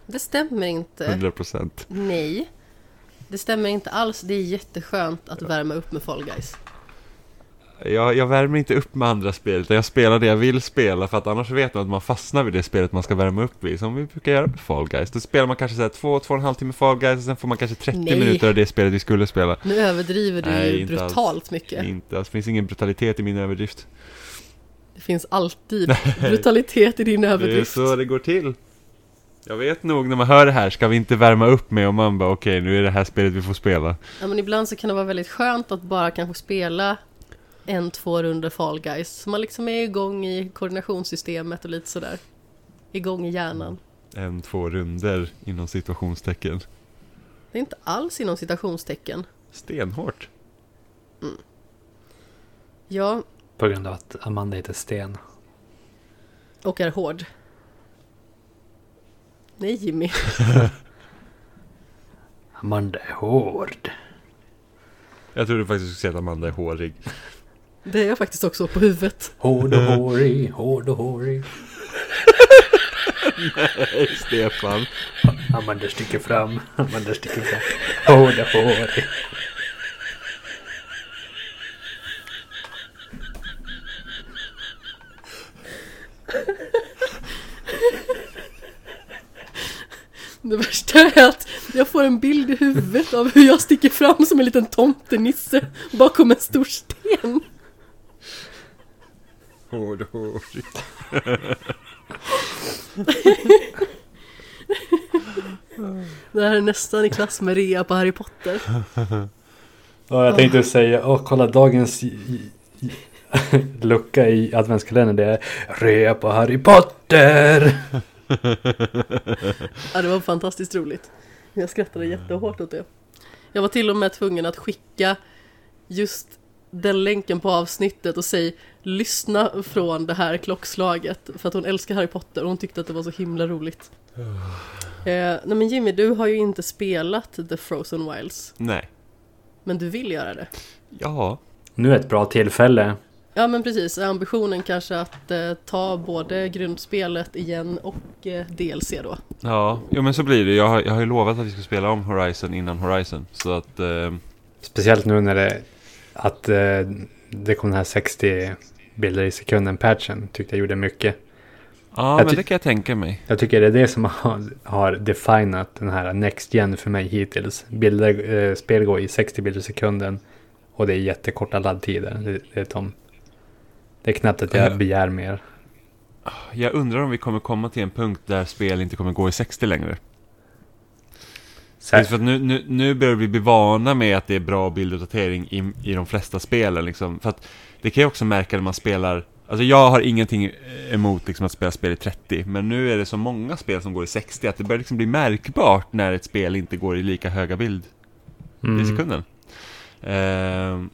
Speaker 1: Det stämmer inte.
Speaker 2: 100%.
Speaker 1: Nej. Det stämmer inte alls. Det är jätteskönt att värma upp med Fall Guys.
Speaker 2: Jag, jag värmer inte upp med andra spel, utan jag spelar det jag vill spela för att annars vet man att man fastnar vid det spelet man ska värma upp vid. Som vi brukar göra med Fall Guys. Då spelar man kanske så här två, två och en halv timme Fall Guys och sen får man kanske 30
Speaker 1: Nej.
Speaker 2: minuter av det spelet vi skulle spela.
Speaker 1: Nu överdriver du
Speaker 2: Nej,
Speaker 1: ju
Speaker 2: inte
Speaker 1: brutalt
Speaker 2: alls.
Speaker 1: mycket.
Speaker 2: Inte, alltså, det finns ingen brutalitet i min överdrift.
Speaker 1: Det finns alltid <laughs> brutalitet i din
Speaker 2: Det är
Speaker 1: överdrift.
Speaker 2: så det går till. Jag vet nog när man hör det här, ska vi inte värma upp med och man bara okej, nu är det här spelet vi får spela.
Speaker 1: Ja, men ibland så kan det vara väldigt skönt att bara kanske spela en, två runder Fall Guys. Så man liksom är igång i koordinationssystemet och lite sådär. Igång i hjärnan.
Speaker 2: En, två runder inom situationstecken.
Speaker 1: Det är inte alls inom citationstecken.
Speaker 2: Stenhårt.
Speaker 1: Ja,
Speaker 3: På grund av att Amanda heter Sten.
Speaker 1: och är hård. Nej Jimmy. <laughs>
Speaker 3: Amanda är hård.
Speaker 2: Jag trodde faktiskt du skulle säga att Amanda är hårig.
Speaker 1: Det är jag faktiskt också på huvudet.
Speaker 3: Hård och hårig, hård och hårig.
Speaker 2: Nej, Stefan.
Speaker 3: Amanda sticker fram, Amanda sticker fram. Hård och hårig.
Speaker 1: Det värsta är att jag får en bild i huvudet av hur jag sticker fram som en liten tomtenisse bakom en stor sten.
Speaker 2: Hård hårig.
Speaker 1: Det här är nästan i klass med rea på Harry Potter.
Speaker 3: Ja, jag tänkte säga, åh kolla dagens lucka i adventskalendern. Det är rea på Harry Potter.
Speaker 1: Ja, det var fantastiskt roligt. Jag skrattade jättehårt åt det. Jag var till och med tvungen att skicka just den länken på avsnittet och säga lyssna från det här klockslaget för att hon älskar Harry Potter och hon tyckte att det var så himla roligt. <sighs> Eh, nej men Jimmy, du har ju inte spelat The Frozen Wilds,
Speaker 2: Nej.
Speaker 1: men du vill göra det.
Speaker 2: Ja.
Speaker 3: Nu är ett bra tillfälle.
Speaker 1: Ja men precis, ambitionen kanske att eh, ta både grundspelet igen och eh, DLC då.
Speaker 2: Ja, jo men så blir det. Jag har, jag har ju lovat att vi ska spela om Horizon innan Horizon. Så att... Eh,
Speaker 3: Speciellt nu när det, att eh, det kom den här 60 bilder i sekunden patchen. Tyckte jag gjorde mycket.
Speaker 2: ja,
Speaker 3: Jag
Speaker 2: men det kan jag tänka mig.
Speaker 3: Jag tycker det är det som <laughs> har, har definat den här Next Gen för mig hittills. Bilder, eh, spel går i 60 bilder i sekunden. Och det är jättekorta laddtider. Det, det, är, de, det är knappt att jag
Speaker 2: Ja.
Speaker 3: begär mer.
Speaker 2: Jag undrar om vi kommer komma till en punkt där spel inte kommer gå i 60 längre.
Speaker 3: Sär,
Speaker 2: För att nu, nu, nu börjar vi bli vana med att det är bra bilduppdatering i, i de flesta spelen liksom. För att det kan jag också märka när man spelar Alltså jag har ingenting emot liksom att spela spel i 30 Men nu är det så många spel som går i 60 att det börjar liksom bli märkbart när ett spel inte går i lika höga bild i
Speaker 3: mm,
Speaker 2: sekunden. Ehm,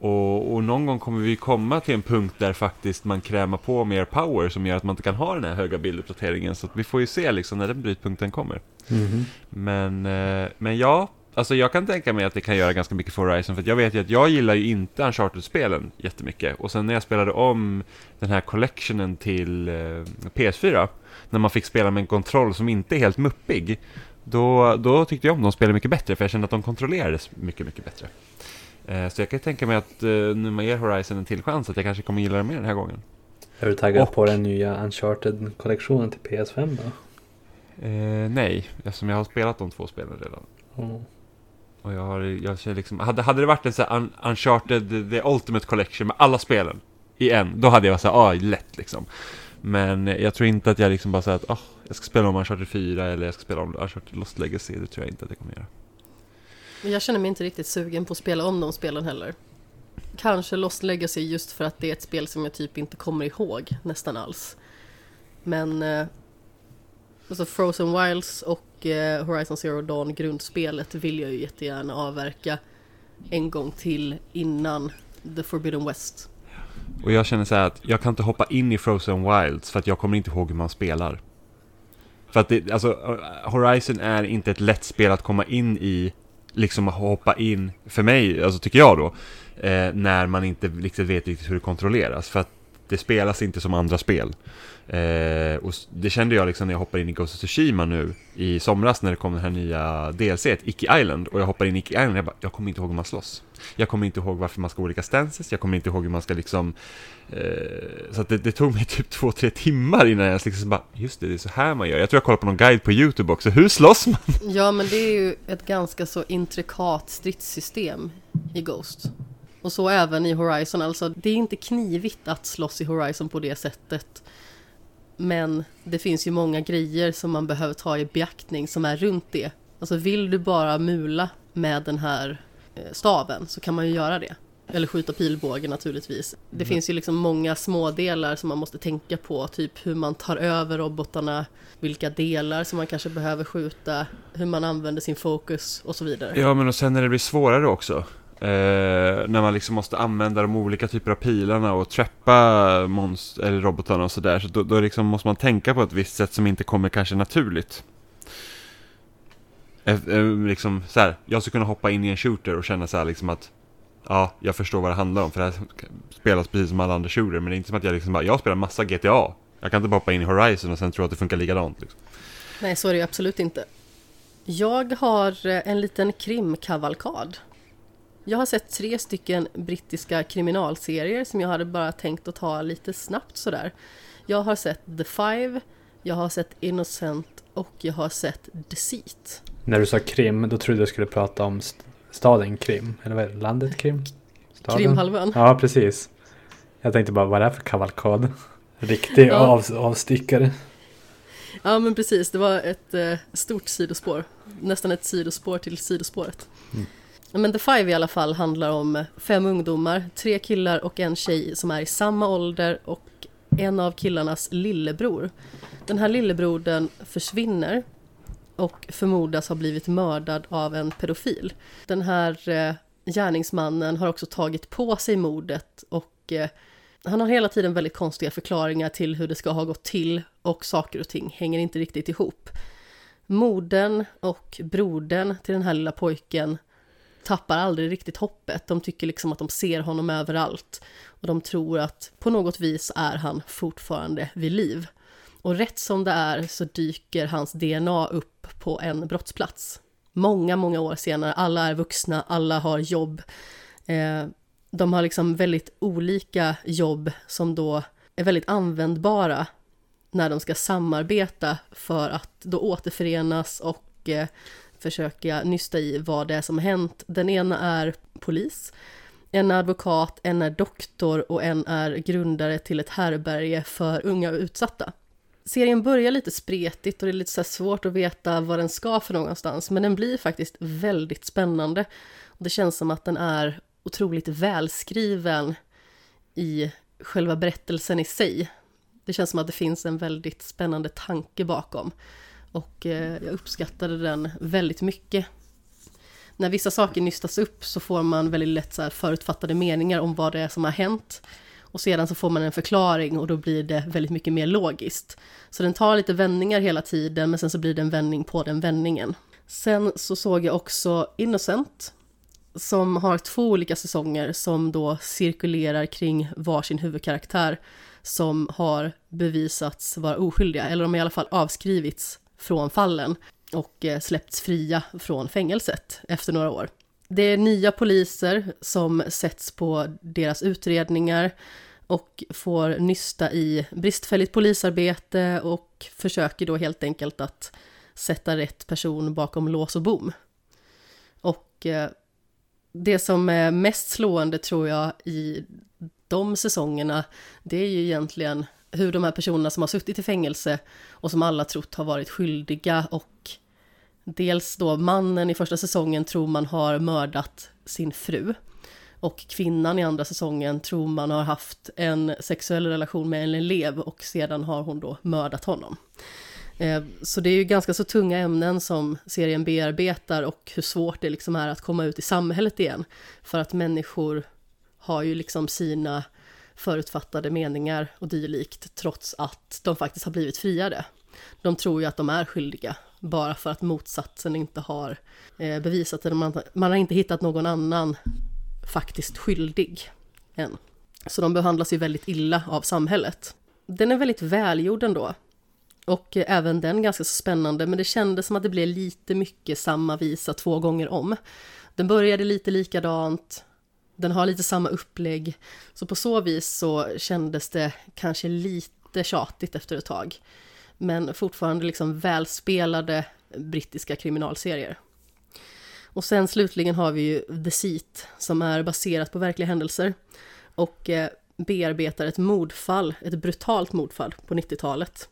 Speaker 2: och, och någon gång kommer vi komma till en punkt där faktiskt man krämar på mer power som gör att man inte kan ha den här höga bilduppdateringen. Så att vi får ju se liksom när den brytpunkten kommer.
Speaker 3: mhm.
Speaker 2: Men, eh, men ja, alltså jag kan tänka mig att det kan göra ganska mycket för Horizon. För jag vet ju att jag gillar ju inte Uncharted-spelen jättemycket. Och sen när jag spelade om den här collectionen till eh, PS4, när man fick spela med en kontroll som inte är helt muppig, då, då tyckte jag om de spelen mycket bättre, för jag kände att de kontrollerades mycket, mycket bättre. Eh, så jag kan tänka mig att eh, nu man ger Horizon en till chans, att jag kanske kommer gilla det mer den här gången.
Speaker 3: Är du taggad
Speaker 2: Och-
Speaker 3: på den nya Uncharted-kollektionen till PS5 då?
Speaker 2: Eh, nej, eftersom jag har spelat de två spelen redan.
Speaker 3: Mm.
Speaker 2: Och jag har, jag känner liksom, hade, hade det varit en sån här un, Uncharted The Ultimate Collection med alla spelen i en, då hade jag varit såhär, ah, lätt liksom. Men jag tror inte att jag liksom bara säger att, ah, jag ska spela om Uncharted 4 eller jag ska spela om Uncharted Lost Legacy, det tror jag inte att jag kommer göra.
Speaker 1: Men jag känner mig inte riktigt sugen på att spela om de spelen heller. Kanske Lost Legacy just för att det är ett spel som jag typ inte kommer ihåg nästan alls. Men eh, alltså Frozen Wilds och eh, Horizon Zero Dawn grundspelet vill jag ju jättegärna avverka en gång till innan The Forbidden West.
Speaker 2: Och jag känner så här att jag kan inte hoppa in i Frozen Wilds för att jag kommer inte ihåg hur man spelar. För att det, alltså, eh, Horizon är inte ett lätt spel att komma in i, liksom hoppa in, för mig, alltså tycker jag då, eh, när man inte riktigt vet riktigt hur det kontrolleras. För att det spelas inte som andra spel. Eh, och det kände jag liksom när jag hoppade in i Ghost of Tsushima nu i somras när det kom den här nya DLC, Icky Island. Och jag hoppade in i Icky Island och jag bara, jag kommer inte ihåg hur man slåss. Jag kommer inte ihåg varför man ska ha olika stances, jag kommer inte ihåg hur man ska liksom Eh, så att det, det tog mig <laughs> typ två, tre timmar innan jag liksom bara, just det, det är så här man gör. Jag tror jag kollade på någon guide på YouTube också, hur slåss man?
Speaker 1: Ja, men det är ju ett ganska så intrikat stridssystem i Ghost. Och så även i Horizon, alltså det är inte knivigt att slåss i Horizon på det sättet. Men det finns ju många grejer som man behöver ta i beaktning som är runt det. Alltså vill du bara mula med den här eh, staven så kan man ju göra det. Eller skjuta pilbåge naturligtvis. Det finns ju liksom många smådelar som man måste tänka på, typ hur man tar över robotarna, vilka delar som man kanske behöver skjuta, hur man använder sin fokus och så vidare.
Speaker 2: Ja, men och sen när det blir svårare också. Eh, när man liksom måste använda de olika typer av pilarna och trappa monster, eller robotarna och sådär. Så då, då liksom måste man tänka på ett visst sätt som inte kommer kanske naturligt. Eh, eh, liksom så här, jag skulle kunna hoppa in i en shooter och känna så här liksom att Ja, jag förstår vad det handlar om för det här spelas precis som alla andra shooter Men det är inte som att jag liksom bara, jag spelar massa GTA Jag kan inte bara hoppa in i Horizon och sen tro att det funkar likadant liksom.
Speaker 1: Nej, så är det ju absolut inte. Jag har eh, en liten krimkavalkad. Jag har sett tre stycken brittiska kriminalserier som jag hade bara tänkt att ta lite snabbt sådär. Jag har sett The Five, jag har sett Innocent och jag har sett Deceit.
Speaker 3: När du sa Krim, då trodde jag skulle prata om st- staden Krim. Eller vad är det? Landet Krim? Staden?
Speaker 1: Krimhalvön.
Speaker 3: Ja, precis. Jag tänkte bara, vad är det för kavalkad? Riktig
Speaker 1: Ja.
Speaker 3: av, avstickare.
Speaker 1: Ja men precis, det var ett eh, stort sidospår. Nästan ett sidospår till sidospåret.
Speaker 3: Mm.
Speaker 1: Men The Five i alla fall handlar om fem ungdomar, tre killar och en tjej som är i samma ålder och en av killarnas lillebror. Den här lillebrodern försvinner och förmodas ha blivit mördad av en pedofil. Den här eh, gärningsmannen har också tagit på sig mordet och eh, han har hela tiden väldigt konstiga förklaringar till hur det ska ha gått till och saker och ting hänger inte riktigt ihop. Modern och brodern till den här lilla pojken tappar aldrig riktigt hoppet. De tycker liksom att de ser honom överallt och de tror att på något vis är han fortfarande vid liv. Och rätt som det är så dyker hans DNA upp på en brottsplats. Många, många år senare, alla är vuxna, alla har jobb. Eh, de har liksom väldigt olika jobb som då är väldigt användbara när de ska samarbeta för att då återförenas och eh, försöka nysta i vad det är som har hänt. Den ena är polis, En är advokat, en är doktor och en är grundare till ett härberge för unga och utsatta. Serien börjar lite spretigt och det är lite så svårt att veta vad den ska för någonstans, men den blir faktiskt väldigt spännande. Och det känns som att den är otroligt välskriven i själva berättelsen i sig. Det känns som att det finns en väldigt spännande tanke bakom. Och eh, jag uppskattade den väldigt mycket. När vissa saker nystas upp så får man väldigt lätt så här förutfattade meningar om vad det är som har hänt. Och sedan så får man en förklaring och då blir det väldigt mycket mer logiskt. Så den tar lite vändningar hela tiden men sen så blir det en vändning på den vändningen. Sen så såg jag också Innocent som har två olika säsonger som då cirkulerar kring varsin huvudkaraktär som har bevisats vara oskyldiga, eller de har i alla fall avskrivits från fallen och eh, släppts fria från fängelset efter några år. Det är nya poliser som sätts på deras utredningar och får nysta i bristfälligt polisarbete och försöker då helt enkelt att sätta rätt person bakom lås och bom. Och eh, det som är mest slående tror jag i de säsongerna, det är ju egentligen hur de här personerna som har suttit i fängelse och som alla trott har varit skyldiga och dels då mannen i första säsongen tror man har mördat sin fru och kvinnan i andra säsongen tror man har haft en sexuell relation med en elev och sedan har hon då mördat honom. Eh, så det är ju ganska så tunga ämnen som serien bearbetar och hur svårt det liksom är att komma ut i samhället igen. För att människor har ju liksom sina förutfattade meningar och dylikt trots att de faktiskt har blivit friade. De tror ju att de är skyldiga bara för att motsatsen inte har eh, bevisat det. Man, man har inte hittat någon annan faktiskt skyldig än. Så de behandlas ju väldigt illa av samhället. Den är väldigt välgjord ändå. Och eh, även den ganska spännande, men det kändes som att det blev lite mycket samma visa två gånger om. Den började lite likadant, den har lite samma upplägg, så på så vis så kändes det kanske lite tjatigt efter ett tag. Men fortfarande liksom välspelade brittiska kriminalserier. Och sen slutligen har vi ju The Seat som är baserat på verkliga händelser och eh, bearbetar ett mordfall, ett brutalt mordfall på 90-talet.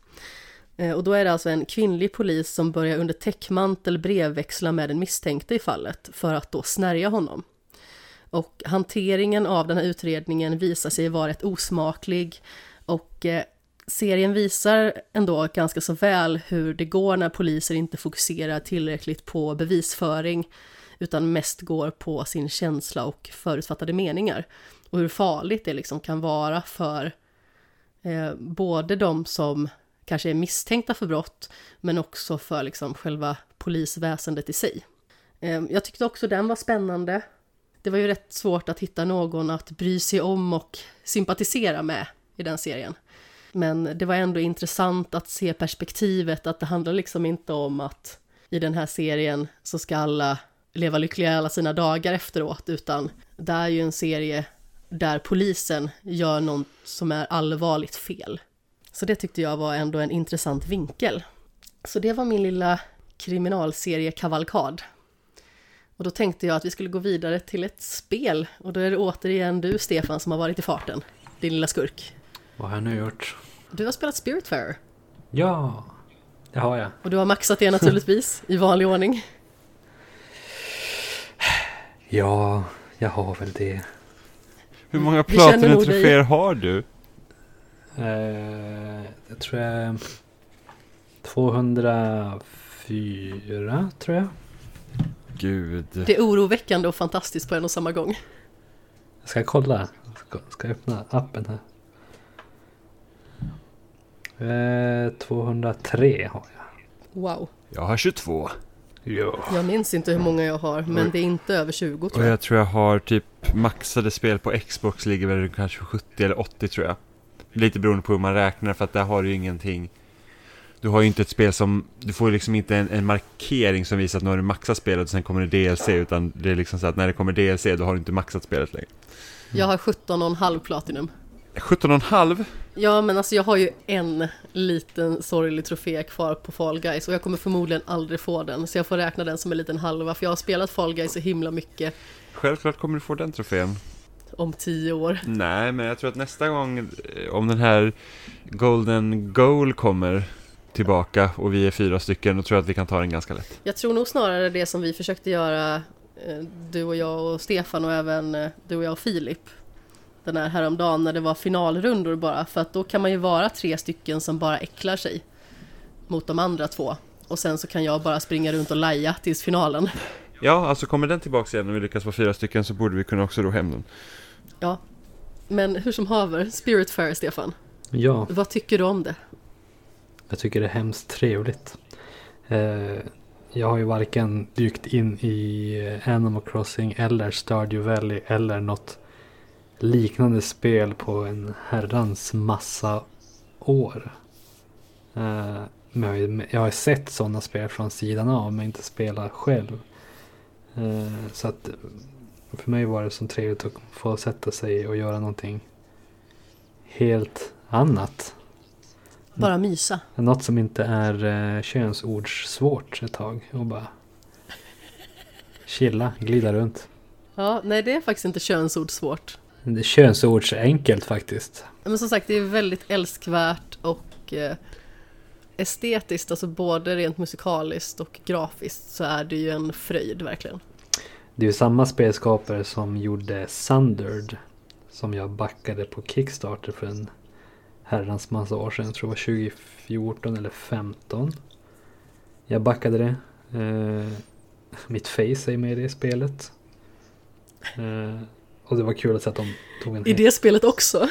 Speaker 1: Eh, och då är det alltså en kvinnlig polis som börjar under täckmantel brevväxla med den misstänkte i fallet för att då snärja honom. Och hanteringen av den här utredningen visar sig vara rätt osmaklig och eh, serien visar ändå ganska så väl hur det går när poliser inte fokuserar tillräckligt på bevisföring utan mest går på sin känsla och förutfattade meningar. Och hur farligt det liksom kan vara för eh, både de som kanske är misstänkta för brott, men också för liksom själva polisväsendet i sig. Eh, jag tyckte också den var spännande. Det var ju rätt svårt att hitta någon att bry sig om och sympatisera med i den serien. Men det var ändå intressant att se perspektivet att det handlar liksom inte om att i den här serien så ska alla leva lyckliga alla sina dagar efteråt, utan det är ju en serie där polisen gör något som är allvarligt fel. Så det tyckte jag var ändå en intressant vinkel. Så det var min lilla kriminalserie kavalkad. Och då tänkte jag att vi skulle gå vidare till ett spel och då är det återigen du Stefan som har varit i farten, din lilla skurk.
Speaker 3: Vad har jag nu gjort?
Speaker 1: Du har spelat Spiritfarer.
Speaker 3: Ja, det har jag.
Speaker 1: Och du har maxat det naturligtvis, <laughs> i vanlig ordning.
Speaker 3: Ja, jag har väl det.
Speaker 2: Hur många Platinum-troféer har du?
Speaker 3: Eh, jag tror jag 204 tror jag.
Speaker 2: Gud.
Speaker 1: Det är oroväckande och fantastiskt på en och samma gång.
Speaker 3: Jag ska kolla. Ska, ska jag öppna appen här. Eh, 203 har jag.
Speaker 1: Wow.
Speaker 2: Jag har 22.
Speaker 3: Ja.
Speaker 1: Jag minns inte hur många jag har, men det är inte över 20
Speaker 2: Och
Speaker 1: tror jag.
Speaker 2: jag tror jag har typ maxade spel på Xbox ligger väl kanske 70 eller 80 tror jag. Lite beroende på hur man räknar för att där har du ju ingenting. Du har ju inte ett spel som, du får ju liksom inte en, en markering som visar att nu har du maxat spelet och sen kommer det DLC utan det är liksom så att när det kommer DLC då har du inte maxat spelet längre.
Speaker 1: Jag har 17,5 Platinum.
Speaker 2: 17,5?
Speaker 1: Ja, men alltså jag har ju en liten sorglig trofé kvar på Fall Guys och jag kommer förmodligen aldrig få den, så jag får räkna den som en liten halva, för jag har spelat Fall Guys så himla mycket.
Speaker 2: Självklart kommer du få den trofén.
Speaker 1: om tio år.
Speaker 2: Nej, men jag tror att nästa gång, eh, om den här Golden Goal kommer tillbaka och vi är fyra stycken, då tror jag att vi kan ta den ganska lätt.
Speaker 1: Jag tror nog snarare det som vi försökte göra, eh, du och jag och Stefan och även eh, du och jag och Filip. Den här häromdagen när det var finalrundor bara, för att då kan man ju vara tre stycken som bara äcklar sig mot de andra två. Och sen så kan jag bara springa runt och laja tills finalen.
Speaker 2: Ja, alltså kommer den tillbaka igen och vi lyckas vara fyra stycken så borde vi kunna också ro hem den.
Speaker 1: Ja. Men hur som haver, Spiritfarer Stefan,
Speaker 3: Ja,
Speaker 1: vad tycker du om det?
Speaker 3: Jag tycker det är hemskt trevligt. Eh, jag har ju varken dykt in i Animal Crossing eller Stardew Valley eller något liknande spel på en herrans massa år. Eh, men jag har ju- sett sådana spel från sidan av men inte spelat själv. Eh, så att för mig var det så trevligt att få sätta sig och göra någonting helt annat.
Speaker 1: Bara mysa.
Speaker 3: Något som inte är eh, könsordsvårt ett tag och bara chilla, glida runt.
Speaker 1: Ja, nej det är faktiskt inte könsordssvårt.
Speaker 3: Det är könsords-enkelt faktiskt.
Speaker 1: Men som sagt, det är väldigt älskvärt och eh, estetiskt, alltså både rent musikaliskt och grafiskt så är det ju en fröjd verkligen.
Speaker 3: Det är ju samma spelskapare som gjorde Sundered. Som jag backade på Kickstarter för en herrans massa år sedan. Jag tror det var 2014 eller 2015. Jag backade det. Eh, mitt face är med i det spelet. Eh, och det var kul att se att de tog en
Speaker 1: I det spelet också.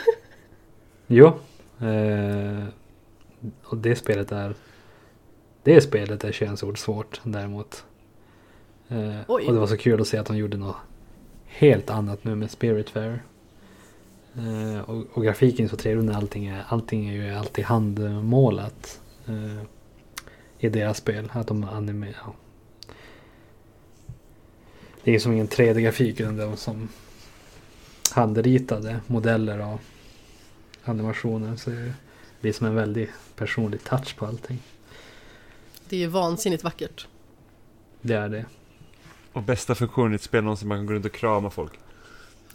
Speaker 3: Jo. Eh, och det spelet är... Det spelet är könsordsvårt däremot. Eh, och det var så kul att se att de gjorde något helt annat nu med Spiritfarer. Eh, och, och grafiken är så trevlig när allting är, allting är ju alltid handmålat. Eh, I deras spel. Att de animerar. Ja. Det är som ingen 3D-grafik utan det var som handritade modeller och animationer. Så det blir som en väldigt personlig touch på allting.
Speaker 1: Det är ju vansinnigt vackert.
Speaker 3: Det är det.
Speaker 2: Och bästa funktionen i ett spel någonsin, man kan gå runt och krama folk.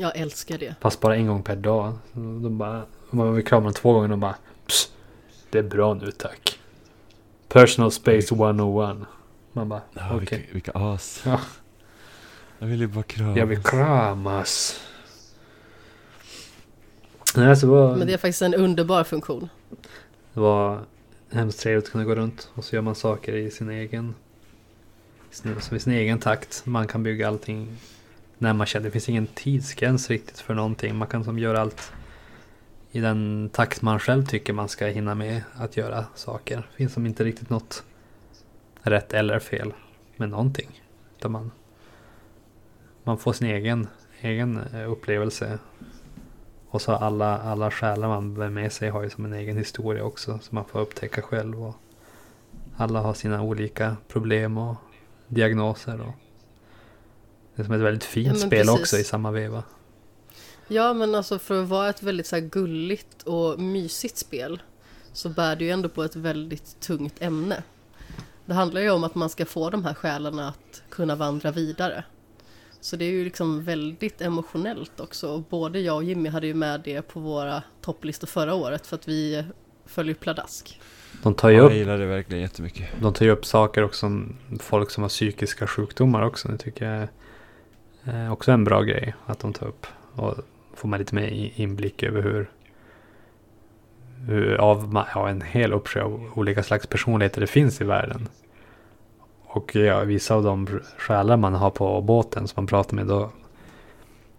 Speaker 1: Jag älskar det.
Speaker 3: Fast bara en gång per dag. De bara, man vill krama dem två gånger och de bara Psst, Det är bra nu tack. Personal space 101. Man bara
Speaker 2: Ja,
Speaker 3: okej.
Speaker 2: vilka, vilka as.
Speaker 3: Ja.
Speaker 2: Jag vill ju bara krama.
Speaker 3: Jag vill kramas. Nej, så det var,
Speaker 1: Men det är faktiskt en underbar funktion.
Speaker 3: det var hemskt trevligt att kunna gå runt och så gör man saker i sin egen i sin, i sin egen takt. Man kan bygga allting när man känner. Det finns ingen tidsgräns riktigt för någonting. Man kan som göra allt i den takt man själv tycker man ska hinna med att göra saker. Det finns som inte riktigt något rätt eller fel med någonting. Utan man, man får sin egen, egen eh, upplevelse. Och så alla, alla själar man bär med sig har ju som en egen historia också. Som man får upptäcka själv. Och alla har sina olika problem och diagnoser. Och det är som ett väldigt fint
Speaker 1: Ja,
Speaker 3: spel
Speaker 1: precis.
Speaker 3: också i samma veva.
Speaker 1: Ja, men alltså för att vara ett väldigt så här gulligt och mysigt spel så bär det ju ändå på ett väldigt tungt ämne. Det handlar ju om att man ska få de här själarna att kunna vandra vidare. Så det är ju liksom väldigt emotionellt också. Både jag och Jimmy hade ju med det på våra topplistor förra året för att vi följer pladask.
Speaker 3: De tar ju
Speaker 2: Jag
Speaker 3: upp
Speaker 2: gillar det verkligen jättemycket.
Speaker 3: De tar ju upp saker också folk som har psykiska sjukdomar också. Det tycker jag är eh, också en bra grej att de tar upp. Och får man lite mer inblick över hur, hur av ja, en hel uppsjö av olika slags personligheter det finns i världen. Och ja, vissa av de själar man har på båten som man pratar med då.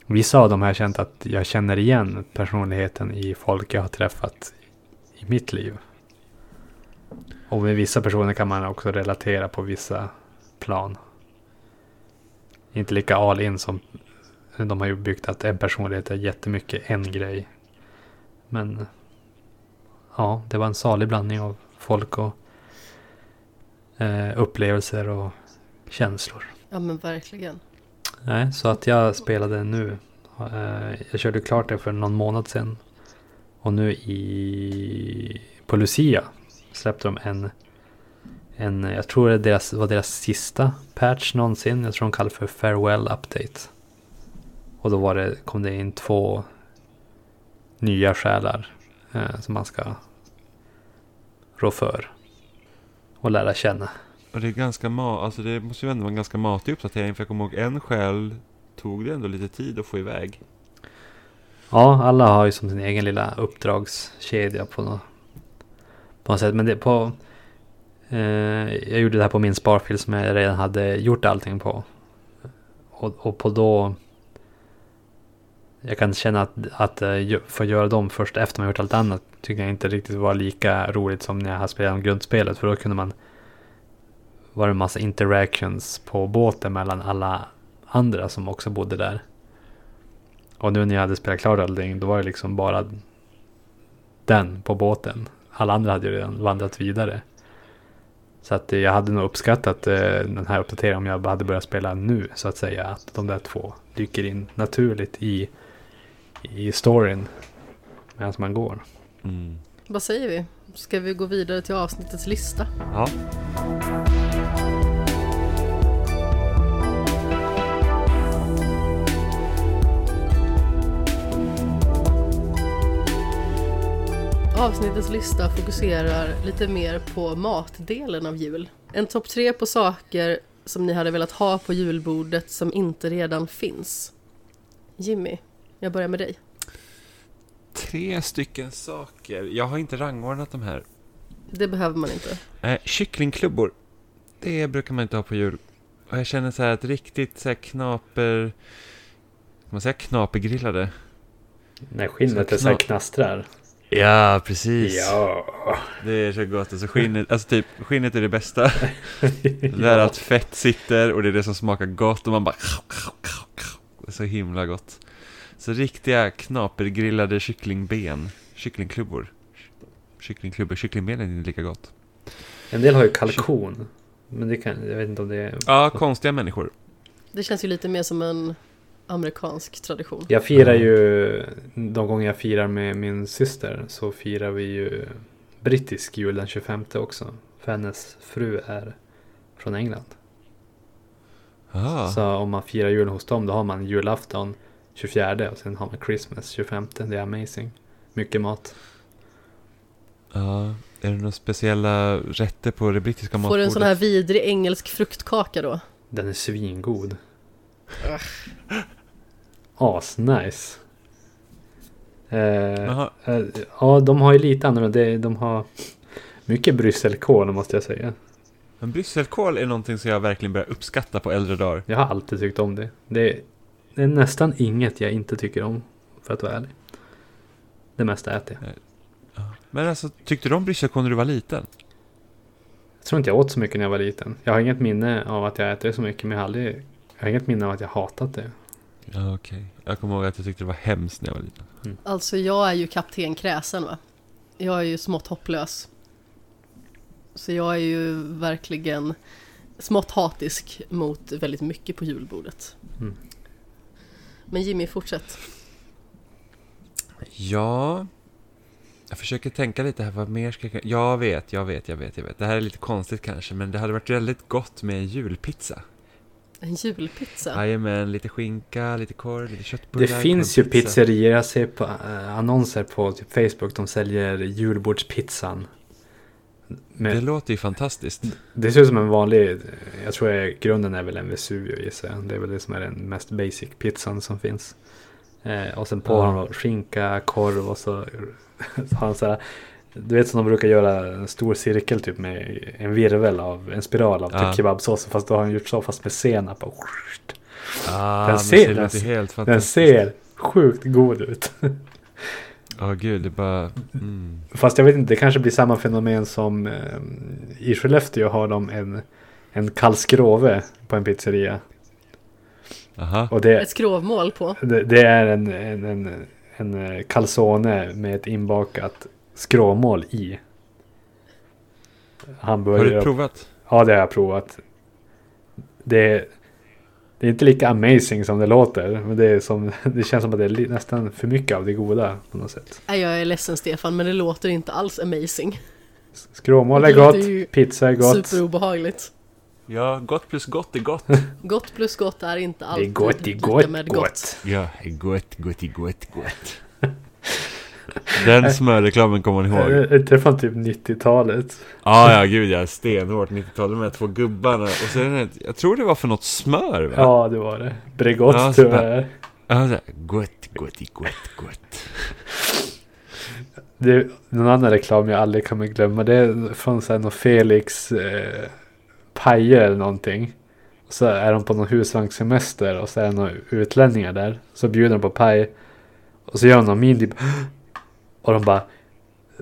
Speaker 3: Vissa av dem har jag känt att jag känner igen personligheten i folk jag har träffat i mitt liv. Och med vissa personer kan man också relatera på vissa plan. Inte lika all in som de har ju byggt att en personlighet är jättemycket en grej. Men ja, det var en salig blandning av folk och eh, upplevelser och känslor.
Speaker 1: Ja men verkligen.
Speaker 3: Nej, så att jag spelade nu. Eh, jag körde klart det för någon månad sedan. Och nu i på Lucia släppte de en, en jag tror det deras, var deras sista patch någonsin. Jag tror de kallar för Farewell Update. Och då var det, kom det in två nya själar eh, som man ska rå för och lära känna.
Speaker 2: Och det är ganska ma alltså det måste ju ändå vara en ganska matig uppdatering för jag kommer ihåg en själ tog det ändå lite tid att få iväg.
Speaker 3: Ja, alla har ju som sin egen lilla uppdragskedja på något, på något sätt. Men det på... Eh, jag gjorde det här på min sparfil som jag redan hade gjort allting på. Och, och på då... Jag kan känna att, att eh, få göra dem först efter man gjort allt annat tycker jag inte riktigt var lika roligt som när jag hade spelat grundspelet. För då kunde man... Var det en massa interactions på båten mellan alla andra som också bodde där. Och nu när jag hade spelat klart allting, då var det liksom bara den på båten. Alla andra hade ju redan vandrat vidare. Så att jag hade nog uppskattat eh, den här uppdateringen om jag hade börjat spela nu, så att säga. Att de där två dyker in naturligt i, i storyn medan man går.
Speaker 2: Mm.
Speaker 1: Vad säger vi? Ska vi gå vidare till avsnittets lista?
Speaker 2: Ja.
Speaker 1: Avsnittets lista fokuserar lite mer på matdelen av jul. En topp tre på saker som ni hade velat ha på julbordet som inte redan finns. Jimmy, jag börjar med dig.
Speaker 2: Tre stycken saker. Jag har inte rangordnat de här.
Speaker 1: Det behöver man inte.
Speaker 2: Eh, kycklingklubbor. Det brukar man inte ha på jul. Och jag känner så här att riktigt så här knaper... Kan man säga knapergrillade?
Speaker 3: När skinnet
Speaker 2: Så
Speaker 3: är så här
Speaker 2: kna-
Speaker 3: knastrar.
Speaker 2: Ja, precis.
Speaker 3: Ja.
Speaker 2: Det är så gott. Alltså skinnet, alltså typ, skinnet är det bästa. <laughs> Det är att fett sitter och det är det som smakar gott och man bara... Så himla gott. Så riktiga knapergrillade kycklingben. Kycklingklubbor. Kycklingklubbor. Kycklingbenen är inte lika gott.
Speaker 3: En del har ju kalkon. Men det kan, jag vet inte om det är...
Speaker 2: Ja, konstiga människor.
Speaker 1: Det känns ju lite mer som en amerikansk tradition.
Speaker 3: Jag firar ju, de gånger jag firar med min syster så firar vi ju brittisk jul den 25 också. För hennes fru är från England.
Speaker 2: Ah.
Speaker 3: Så om man firar jul hos dem då har man julafton 24 och sen har man Christmas 25. Det är amazing. Mycket mat.
Speaker 2: Ja, är det några speciella rätter på det brittiska
Speaker 1: Får du
Speaker 2: matbordet?
Speaker 1: en sån här vidrig engelsk fruktkaka då?
Speaker 3: Den är svingod. As nice. Eh, eh, ja, de har ju lite annorlunda. De har mycket brysselkål måste jag säga.
Speaker 2: men brysselkål är någonting som jag verkligen börjar uppskatta på äldre dagar.
Speaker 3: Jag har alltid tyckt om det. Det är, det är nästan inget jag inte tycker om. För att vara ärlig. Det mesta äter jag.
Speaker 2: Men alltså, tyckte du om brysselkål när du var liten?
Speaker 3: Jag tror inte jag åt så mycket när jag var liten. Jag har inget minne av att jag äter det så mycket. Men jag har aldrig... Jag har inget minne av att jag hatat det.
Speaker 2: Ja, okej. Jag kommer ihåg att jag tyckte det var hemskt när jag var liten.
Speaker 1: Alltså jag är ju kapten kräsen va? Jag är ju smått hopplös. Så jag är ju verkligen smått hatisk mot väldigt mycket på julbordet.
Speaker 3: Mm.
Speaker 1: Men Jimmy, fortsätt.
Speaker 2: Ja... Jag försöker tänka lite här, vad mer ska jag... Jag vet, jag vet, jag vet, jag vet. Det här är lite konstigt kanske, men det hade varit väldigt gott med en julpizza.
Speaker 1: En julpizza?
Speaker 2: Jajamän, lite skinka, lite korv, lite köttbullar.
Speaker 3: Det finns ju
Speaker 2: pizza.
Speaker 3: pizzerior. Jag ser på eh, annonser på typ Facebook. De säljer julbordspizzan.
Speaker 2: Det
Speaker 3: Men
Speaker 2: låter ju fantastiskt.
Speaker 3: det ser ut som en vanlig. Jag tror jag, grunden är väl en Vesuvio gissar jag. Det är väl det som är den mest basic pizzan som finns. Eh, och sen på har de skinka, korv och så, <laughs> så har han så här. Du vet som de brukar göra en stor cirkel typ med en virvel av en spiral av
Speaker 2: Ja.
Speaker 3: typ kebabsås. Fast då har han gjort så fast med senap. Och,
Speaker 2: Ah,
Speaker 3: Den ser- den
Speaker 2: helt
Speaker 3: den ser sjukt god ut.
Speaker 2: Ja, gud, det bara... Mm.
Speaker 3: Fast jag vet inte, det kanske blir samma fenomen som eh, i Skellefteå har de en, en kalskrove på en pizzeria.
Speaker 2: Aha.
Speaker 3: Och det,
Speaker 1: Ett skrovmål på?
Speaker 3: det, det är en, en, en, en eh, calzone med ett inbakat skråmål i.
Speaker 2: Har
Speaker 3: Hamburgare.
Speaker 2: du provat?
Speaker 3: Ja, det har jag provat. Det, det är inte lika amazing som det låter. Men det, är som, det känns som att det är nästan för mycket av det goda på något sätt.
Speaker 1: Nej, jag är ledsen Stefan, men det låter inte alls amazing.
Speaker 3: Skråmål är gott, pizza är gott.
Speaker 1: Superobehagligt.
Speaker 2: Ja, gott plus gott är gott. <laughs>
Speaker 1: Gott plus gott är inte
Speaker 3: Det är
Speaker 1: alltid
Speaker 3: gott, det är
Speaker 1: lika
Speaker 3: gott,
Speaker 1: med
Speaker 3: gott.
Speaker 2: Ja, gott, gott, gott, gott. <laughs> Den smörreklamen kommer man ihåg.
Speaker 3: Är inte från typ 90-talet?
Speaker 2: Ja, ja, gud ja. Stenhårt 90-tal. De här två gubbarna. Och det, jag tror det var för något smör va?
Speaker 3: Ja, det var det. Bregott
Speaker 2: Ja,
Speaker 3: tror jag.
Speaker 2: Ja, så gott, gott, gott, gott.
Speaker 3: Det är någon annan reklam jag aldrig kommer glömma. Det är från så här någon Felix eh, pajer eller någonting. Och så är de på någon husvagnssemester och så är det några utlänningar där. Så bjuder de på paj. Och så gör de någon min typ. Och de bara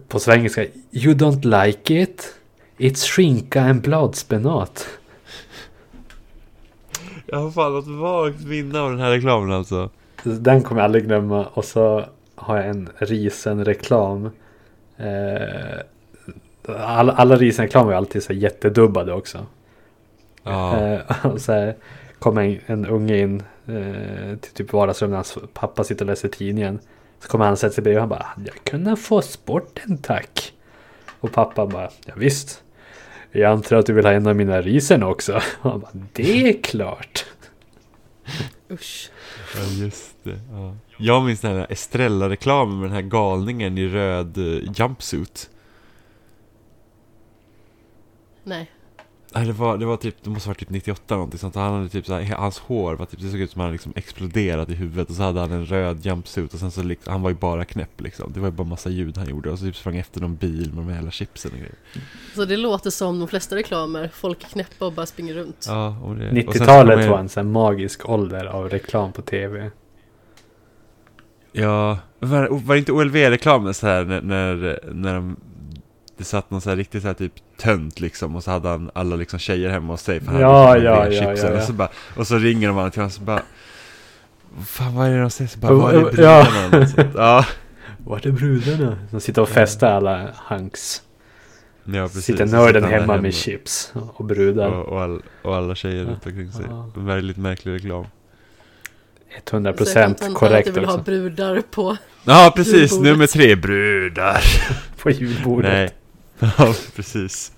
Speaker 3: på svengelska. You don't like it? It's skinka and bladspenat.
Speaker 2: Jag har fan något vagt minne av den här reklamen alltså.
Speaker 3: Den kommer jag aldrig glömma. Och så har jag en risen-reklam. Eh, alla, alla risen-reklamer är alltid så jättedubbade också.
Speaker 2: Ja,
Speaker 3: Eh, och så här kommer en, en unge in eh, till typ vardagsrummet när hans pappa sitter och läser tidningen. Så kommer han och sätter sig bredvid och han bara Hade jag kunnat få sporten tack? Och pappa bara Ja, visst. Jag antar att du vill ha en av mina risen också. Och <laughs> han bara Det är klart.
Speaker 1: Usch.
Speaker 2: ja just det. Ja. Jag minns den här Estrella-reklamen med den här galningen i röd eh, jumpsuit.
Speaker 1: Nej.
Speaker 2: Nej, det var, det var typ, det måste ha varit typ 98 någonting sånt. Han hade typ så här, hans hår var typ, det såg ut som att han liksom exploderat i huvudet och så hade han en röd jumpsuit och sen så liksom, han var ju bara knäpp liksom. Det var ju bara massa ljud han gjorde och så typ sprang efter någon bil med de jävla chipsen och grejer.
Speaker 1: Så det låter som de flesta reklamer. Folk är knäppa och bara springer runt.
Speaker 2: Ja, och det, och sen så kom
Speaker 3: 90-talet
Speaker 2: jag-
Speaker 3: var en sån magisk ålder av reklam på tv.
Speaker 2: Ja, var, var inte OLV-reklamen så här när, när, när de, det satt någon så här riktigt så här typ tönt liksom och så hade han alla liksom tjejer hemma hos sig för han
Speaker 3: Ja,
Speaker 2: hade
Speaker 3: ja,
Speaker 2: liksom
Speaker 3: ja,
Speaker 2: chipsen
Speaker 3: ja, ja.
Speaker 2: Och, så bara, och så ringer de alla till honom och så bara "Vad Fan vad är det de säger? Så bara, var är brudarna? Ja,
Speaker 3: Vart är brudarna? De sitter och festar alla hanks.
Speaker 2: ja precis.
Speaker 3: Sitter nörden
Speaker 2: där
Speaker 3: hemma med chips och brudar.
Speaker 2: och, och, all, och alla tjejer
Speaker 3: Ja.
Speaker 2: runt omkring sig.
Speaker 3: Ja.
Speaker 2: Väldigt märklig reklam.
Speaker 3: 100%
Speaker 1: Kontentan är att
Speaker 3: korrekt
Speaker 1: du vill ha
Speaker 3: också.
Speaker 1: brudar på.
Speaker 2: Ja, precis.
Speaker 1: Julbordet.
Speaker 2: Nummer tre, brudar.
Speaker 3: På julbordet.
Speaker 2: Nej. <laughs> Ja, precis.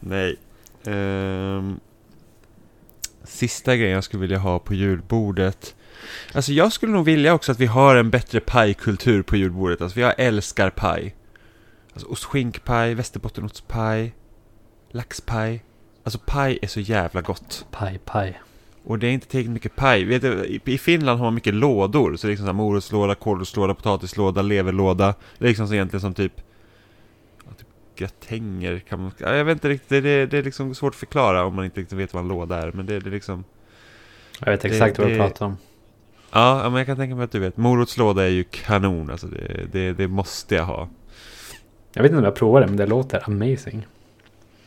Speaker 2: Nej. Ehm, sista grejen jag skulle vilja ha på julbordet. Alltså jag skulle nog vilja också att vi har en bättre pajkultur på julbordet. Alltså jag älskar paj. Alltså ostskinkpaj, västerbottenostpaj, laxpaj. Alltså paj är så jävla gott.
Speaker 3: Paj, paj.
Speaker 2: Och det är inte tillräckligt mycket paj. Vet du, i- I Finland har man mycket lådor. Så det är liksom så här morotslåda, kålrotslåda, potatislåda, leverlåda. Det är liksom så egentligen som typ... Gratänger kan man... Ja, jag vet inte riktigt. Det, det, det är liksom svårt att förklara om man inte riktigt vet vad en låda är. Men det, det är liksom...
Speaker 3: Jag vet
Speaker 2: Det-
Speaker 3: exakt vad du pratar om.
Speaker 2: Ja, ja, men jag kan tänka mig att du vet. Morotslåda är ju kanon. Alltså det, det, det måste jag ha.
Speaker 3: Jag vet inte om jag provar det, men det låter amazing.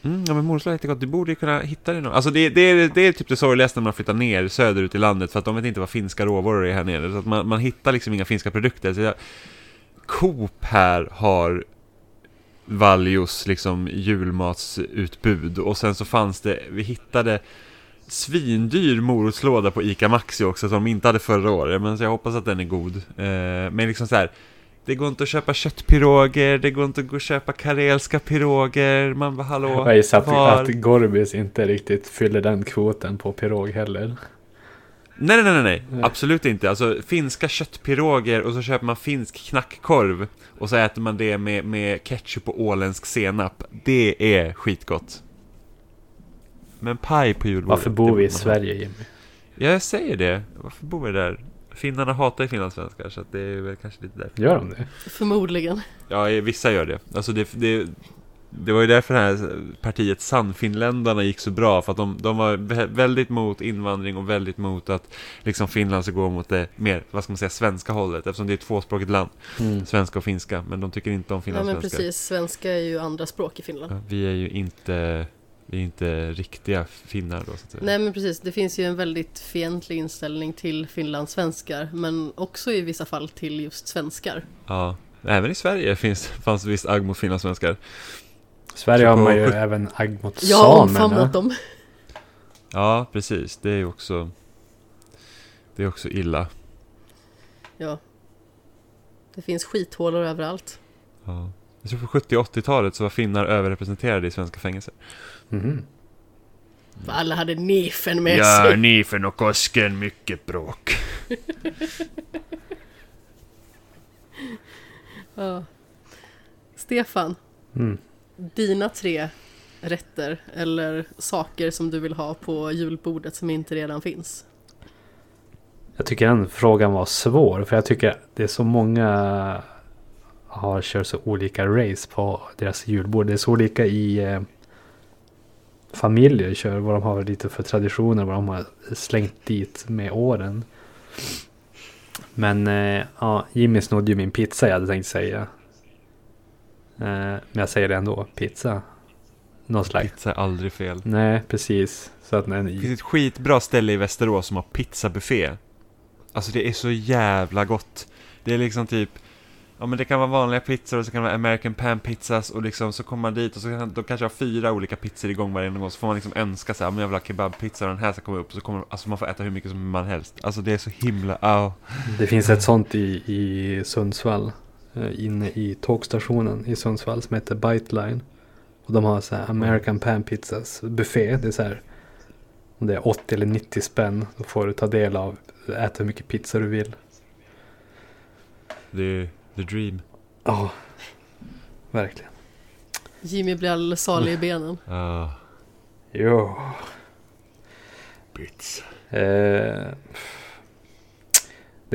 Speaker 2: Mm, ja men morotslåda är jättegott. Du borde ju kunna hitta det någon. Alltså det, det, är, det är typ det sorgligaste när man flyttar ner söderut i landet. För att de vet inte vad finska råvaror är här nere. Så att man, man hittar liksom inga finska produkter. Så jag, Coop här har Valjos liksom julmatsutbud. Och sen så fanns det, vi hittade svindyr morotslåda på ICA Maxi också som de inte hade förra året. Men så jag hoppas att den är god. Eh, men liksom så här. Det går inte att köpa köttpiroger, det går inte att gå och köpa karelska piroger. Man bara hallå,
Speaker 3: Jag gissar att,
Speaker 2: var-
Speaker 3: att Gorbis inte riktigt fyller den kvoten på pirog heller.
Speaker 2: Nej, nej, nej, nej,
Speaker 3: Nej.
Speaker 2: absolut inte. Alltså finska köttpiroger och så köper man finsk knackkorv och så äter man det med, med ketchup och åländsk senap. Det är skitgott. Men paj på julbordet.
Speaker 3: Varför bor vi i. Sverige Jimmy?
Speaker 2: Ja, jag säger det. Varför bor vi där? Finnarna hatar ju finlandssvenskar så att det är väl kanske lite därför.
Speaker 3: Gör de det?
Speaker 1: Förmodligen.
Speaker 2: Ja, vissa gör det. Alltså det, det, det var ju därför det här partiet Sannfinländarna gick så bra. För att de, de var vä- väldigt mot invandring och väldigt mot att liksom Finland ska gå mot det mer, vad ska man säga, svenska hållet. Eftersom det är ett tvåspråkigt land,
Speaker 3: Mm.
Speaker 2: svenska och finska. Men de tycker inte om
Speaker 1: Nej men
Speaker 2: finlandssvenskar.
Speaker 1: precis, svenska är ju andra språk i Finland.
Speaker 2: Ja, vi är ju inte, vi är inte riktiga finnar då så att säga.
Speaker 1: Nej men precis, det finns ju en väldigt fientlig inställning till finlandssvenskar men också i vissa fall till just svenskar.
Speaker 2: Ja, även i Sverige finns, fanns visst agg mot finlandssvenskar.
Speaker 3: Sverige har man ju även agg mot
Speaker 1: Jag har
Speaker 3: samerna.
Speaker 1: omfamnat dem.
Speaker 2: Ja, precis. Det är ju också, det är också illa.
Speaker 1: Ja. Det finns skithålor överallt.
Speaker 2: Ja. Jag tror på 70 och 80-talet så var finnar överrepresenterade i svenska fängelser.
Speaker 1: För alla hade nefen med
Speaker 2: Ja,
Speaker 1: sig.
Speaker 2: Nifen och Kosken, mycket bråk. <laughs>
Speaker 1: Ja. Stefan,
Speaker 3: Mm
Speaker 1: dina tre rätter eller saker som du vill ha på julbordet som inte redan finns?
Speaker 3: Jag tycker den frågan var svår. För jag tycker det är så många har kört så olika race på deras julbord. Det är så olika i eh, familjer kör. Vad de har lite för traditioner. Vad de har slängt dit med åren. Men eh, ja, Jimmy snodde ju min pizza jag hade tänkt säga. Eh, men jag säger det ändå. Pizza. Någon slags.
Speaker 2: Pizza är aldrig fel.
Speaker 3: Nej, precis. Så att den,
Speaker 2: Det finns ett skitbra ställe i Västerås som har pizzabuffé. Alltså det är så jävla gott. Det är liksom typ, ja men det kan vara vanliga pizzor och så kan det vara American pan pizzas och liksom så kommer man dit och så kan de kanske ha fyra olika pizzor igång varje gång. Så får man liksom önska så här, men jag vill ha kebabpizza och den här ska komma upp. Så kommer, alltså man får äta hur mycket som man helst. Alltså det är så himla, au.
Speaker 3: Det finns ett sånt i, i Sundsvall. Eh, Inne i tågstationen i Sundsvall som heter Biteline. Och de har så här American Pan Pizzas buffé. Det är så här. Om det är 80 eller 90 spänn. Då får du ta del av. Äta hur mycket pizza du vill.
Speaker 2: Är the dream.
Speaker 3: Ja. verkligen.
Speaker 1: Jimmy blir alldeles salig i <laughs> benen.
Speaker 2: Ah,
Speaker 3: Jo.
Speaker 2: pizza.
Speaker 3: Eh,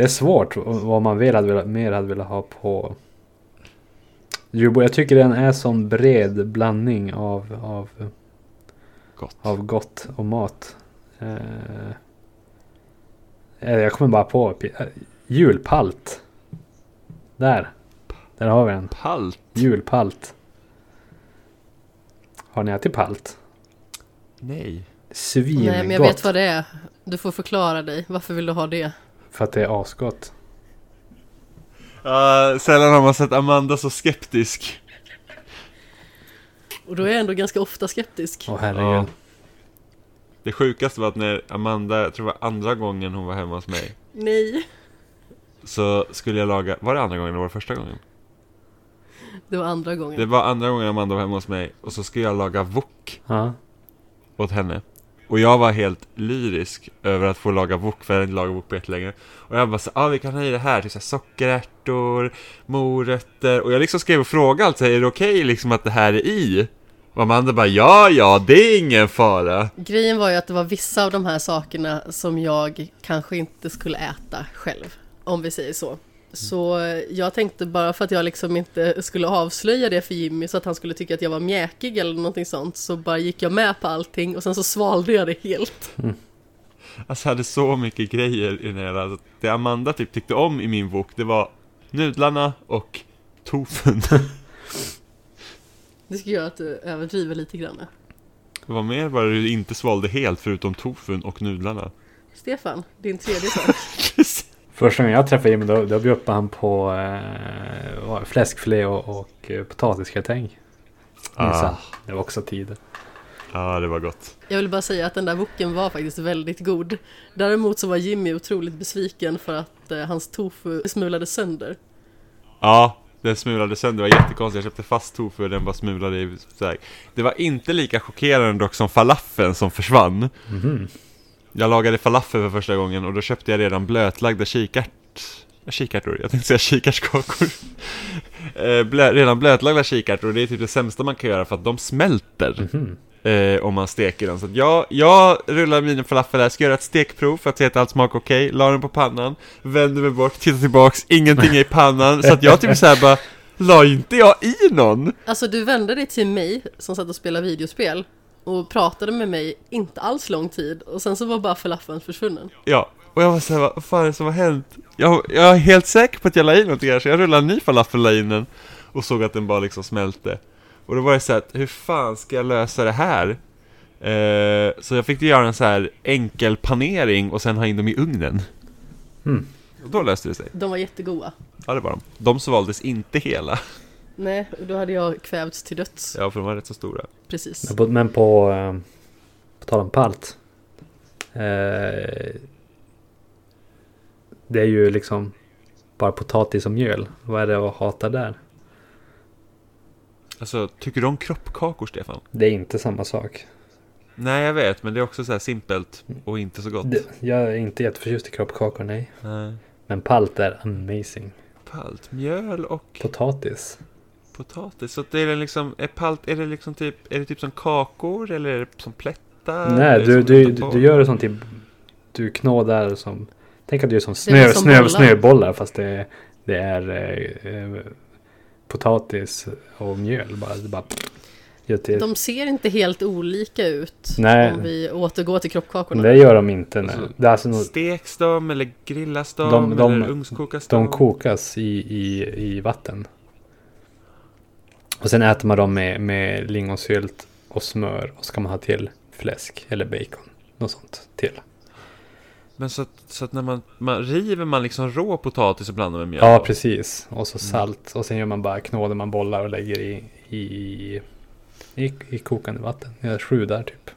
Speaker 3: det är svårt vad man vill hade velat, mer hade velat ha på julbord. Jag tycker den är sån bred blandning av, av,
Speaker 2: Gott.
Speaker 3: av gott och mat. Eh, eh, jag kommer bara på eh, julpalt. Där. Där har vi den.
Speaker 2: Palt.
Speaker 3: Julpalt. Har ni ätit palt?
Speaker 2: Nej.
Speaker 3: Svingott.
Speaker 1: Nej, men jag vet vad det är. Du får förklara dig. Varför vill du ha det?
Speaker 3: För att det är asgott.
Speaker 2: Uh, sällan har man sett Amanda så skeptisk.
Speaker 1: Och då är jag ändå ganska ofta skeptisk.
Speaker 3: Åh herregud.
Speaker 2: Ja. Det sjukaste var att när Amanda, jag tror det var andra gången hon var hemma hos mig
Speaker 1: Nej,
Speaker 2: Så skulle jag laga, var det andra gången eller var det första gången?
Speaker 1: det var andra gången.
Speaker 2: Det var andra gången Amanda var hemma hos mig och så skulle jag laga wok
Speaker 3: Ja.
Speaker 2: åt henne och jag var helt lyrisk över att få laga wok för jag hade inte lagat wok på jättelänge Och jag bara så ja ah, vi kan ha i det här, typ så här sockerärtor, morötter Och jag liksom skrev och frågade alltså, är det okej liksom att det här är i? Och Amanda bara ja, ja, det är ingen fara
Speaker 1: Grejen var ju att det var vissa av de här sakerna som jag kanske inte skulle äta själv. Om vi säger så. Så jag tänkte bara för att jag liksom inte skulle avslöja det för Jimmy så att han skulle tycka att jag var mjäkig eller någonting sånt så bara gick jag med på allting och sen så svalde jag det helt.
Speaker 2: Alltså jag hade så mycket grejer i den här, alltså, det Amanda typ tyckte om i min wok det var nudlarna och tofun
Speaker 1: Det skulle göra att du överdriver lite grann.
Speaker 2: Vad mer var det du inte svalde helt förutom tofun och nudlarna?
Speaker 1: Stefan, din tredje sak. <laughs>
Speaker 3: Första gången jag träffade Jimmy då, då bjöd han på eh, fläskfilé och, och eh, potatisgratäng.
Speaker 2: Ah,
Speaker 3: Ah. Det var också tider.
Speaker 2: ja, det var gott.
Speaker 1: Jag vill bara säga att den där woken var faktiskt väldigt god. Däremot så var Jimmy otroligt besviken för att eh, hans tofu smulade sönder.
Speaker 2: Ja, den smulade sönder, det var jättekonstigt. Jag köpte fast tofu och den bara smulade i väg. Det var inte lika chockerande dock som falafeln som försvann.
Speaker 3: Mhm.
Speaker 2: Jag lagade falafel för första gången och då köpte jag redan blötlagda kikärt... Kikärtor, jag tänkte säga kikärtskakor. <laughs> Eh, Blö, redan blötlagda kikärtor, och det är typ det sämsta man kan göra för att de smälter.
Speaker 3: Mhm.
Speaker 2: eh, om man steker den. Så att jag, jag rullar min falafel här, ska göra ett stekprov för att se att allt smakar okej, la den på pannan, vänder mig bort, tittar tillbaks, ingenting är i pannan, så att jag typ såhär bara, la inte jag i någon?
Speaker 1: Alltså du vände dig till mig som satt och spelade videospel och pratade med mig inte alls lång tid och sen så var bara falafeln försvunnen.
Speaker 2: Ja, och jag var såhär, vad fan är det som har hänt? Jag, jag är helt säker på att jag la i något här, så jag rullade en ny falafel la in den och såg att den bara liksom smälte. Och då var det så här, att, hur fan ska jag lösa det här? Eh, så jag fick göra en så här enkel panering och sen ha in dem i ugnen.
Speaker 3: Mm.
Speaker 2: Och då löste det sig.
Speaker 1: De var jättegoda.
Speaker 2: Ja, det var de. De svaldes inte hela.
Speaker 1: Nej, och då hade jag kvävts till döds.
Speaker 2: Ja, för de var rätt så stora.
Speaker 1: Precis.
Speaker 3: Men på, men på, eh, på tal om palt. Eh, det är ju liksom bara potatis och mjöl. Vad är det att hata där?
Speaker 2: Alltså, tycker du om kroppkakor, Stefan?
Speaker 3: Det är inte samma sak.
Speaker 2: Nej, jag vet, men det är också så här simpelt och inte så gott.
Speaker 3: Det, jag är inte jätteförtjust i kroppkakor, nej.
Speaker 2: Nej.
Speaker 3: Men palt är amazing.
Speaker 2: Palt, mjöl och
Speaker 3: Potatis.
Speaker 2: Potatis. Så det är liksom, är palt, är det liksom typ, är det typ som kakor eller är det som plättar?
Speaker 3: nej, du,
Speaker 2: som
Speaker 3: du, du, du gör det som typ... Du knådar som... Tänk att du gör som
Speaker 1: Det
Speaker 3: snö,
Speaker 1: är som
Speaker 3: snö,
Speaker 1: bollar.
Speaker 3: snöbollar fast det, det är eh, eh, potatis och mjöl. Bara, det bara,
Speaker 1: De ser inte helt olika ut
Speaker 3: Nej.
Speaker 1: om vi återgår till kroppkakorna.
Speaker 3: det gör de inte. Nej.
Speaker 2: Alltså,
Speaker 3: Det är alltså, nog-
Speaker 2: Steks de eller grillas de,
Speaker 3: De- de-
Speaker 2: eller ugnskokas de?
Speaker 3: de kokas i, i, i vatten. Och sen äter man dem med, med lingonsylt och smör. Och så kan man ha till fläsk eller bacon. Något sånt till.
Speaker 2: Men så att, så att när man, man river man liksom rå potatis och blandar med mjöl?
Speaker 3: Ja, precis. Och så
Speaker 2: Mm.
Speaker 3: salt. Och sen gör man bara knådar man bollar och lägger i, i, i, i kokande vatten. Jag har sju där typ.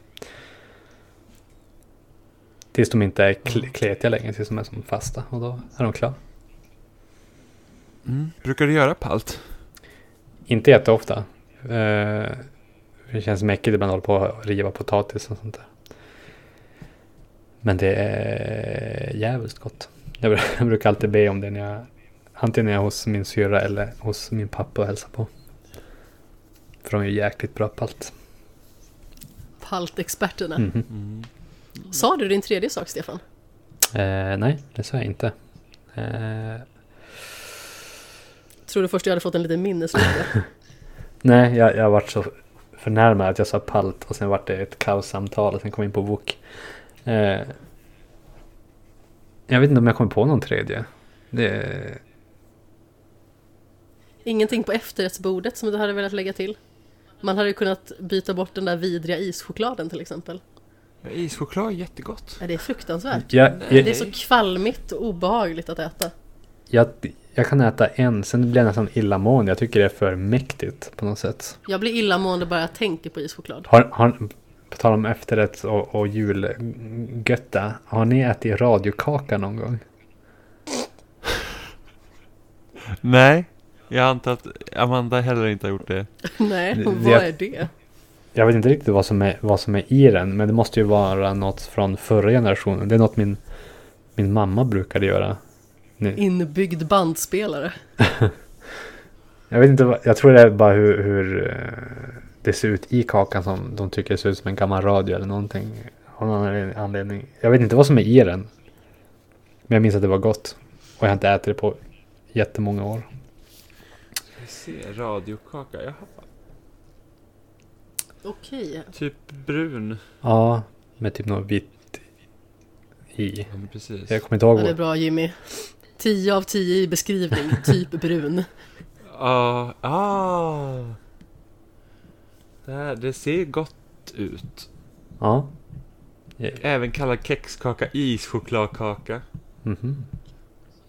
Speaker 3: Tills de inte är kl- kletiga längre, tills de är som fasta. Och då är de klara.
Speaker 2: Mm. Brukar du göra palt?
Speaker 3: Inte jätteofta. Eh, det känns mäckigt ibland att hålla på och riva potatis och sånt där. Men det är jävligt gott. Jag, br- <laughs> jag brukar alltid be om det när jag antingen när jag är hos min syra eller hos min pappa och hälsar på. För de är ju jäkligt bra på allt.
Speaker 1: Paltexperterna.
Speaker 3: Mhm.
Speaker 2: Mm.
Speaker 1: Sa du din tredje sak, Stefan?
Speaker 3: Eh, nej, det sa jag inte. Eh,
Speaker 1: Tror du först jag hade fått en liten minneslucka? <laughs>
Speaker 3: nej, jag, jag varit så förnärmad att jag sa palt och sen vart det ett kaossamtal och sen kom jag in på wok. Eh, jag vet inte om jag kommer på någon tredje. Det,
Speaker 1: Ingenting på efterrättsbordet som du hade velat lägga till? Man hade ju kunnat byta bort den där vidriga ischokladen till exempel.
Speaker 2: Ja, Ischoklad är jättegott.
Speaker 1: Ja, det är fruktansvärt.
Speaker 3: jag,
Speaker 1: Det är
Speaker 3: jag,
Speaker 1: så kvalmigt och obehagligt att äta.
Speaker 3: jag, jag kan äta en, sen blir jag nästan illamående. Jag tycker det är för mäktigt på något sätt.
Speaker 1: Jag blir illamående bara jag tänker på ischoklad.
Speaker 3: Har, har, på tal om efterrätt och, och julgötta. Har ni ätit radiokaka någon gång?
Speaker 2: Nej, jag antar att Amanda heller inte har gjort det. <laughs>
Speaker 1: Nej, och vad är det?
Speaker 3: Jag vet inte riktigt vad som, är, vad som är i den, men det måste ju vara något från förra generationen. Det är något min, min mamma brukade göra. Nu.
Speaker 1: Inbyggd bandspelare. <laughs>
Speaker 3: Jag vet inte, jag tror det är bara hur, hur eh, det ser ut i kakan som de tycker ser ut som en gammal radio eller någonting. Av någon anledning. Jag vet inte vad som är i den. Men jag minns att det var gott. Och jag har inte ätit det på jättemånga år.
Speaker 2: Ska vi se, radiokaka, jaha.
Speaker 1: Okej.
Speaker 2: Typ brun.
Speaker 3: Ja, med typ något vitt i.
Speaker 2: Ja, men precis.
Speaker 3: Jag kommer inte ihåg.
Speaker 1: Ja, det är bra Jimmy. 10 av 10 i beskrivning, <laughs> typ brun.
Speaker 2: Ja, ah. Det, här, det ser gott ut.
Speaker 3: Ja.
Speaker 2: Även kallad kexkaka, ischokladkaka.
Speaker 3: Mhm.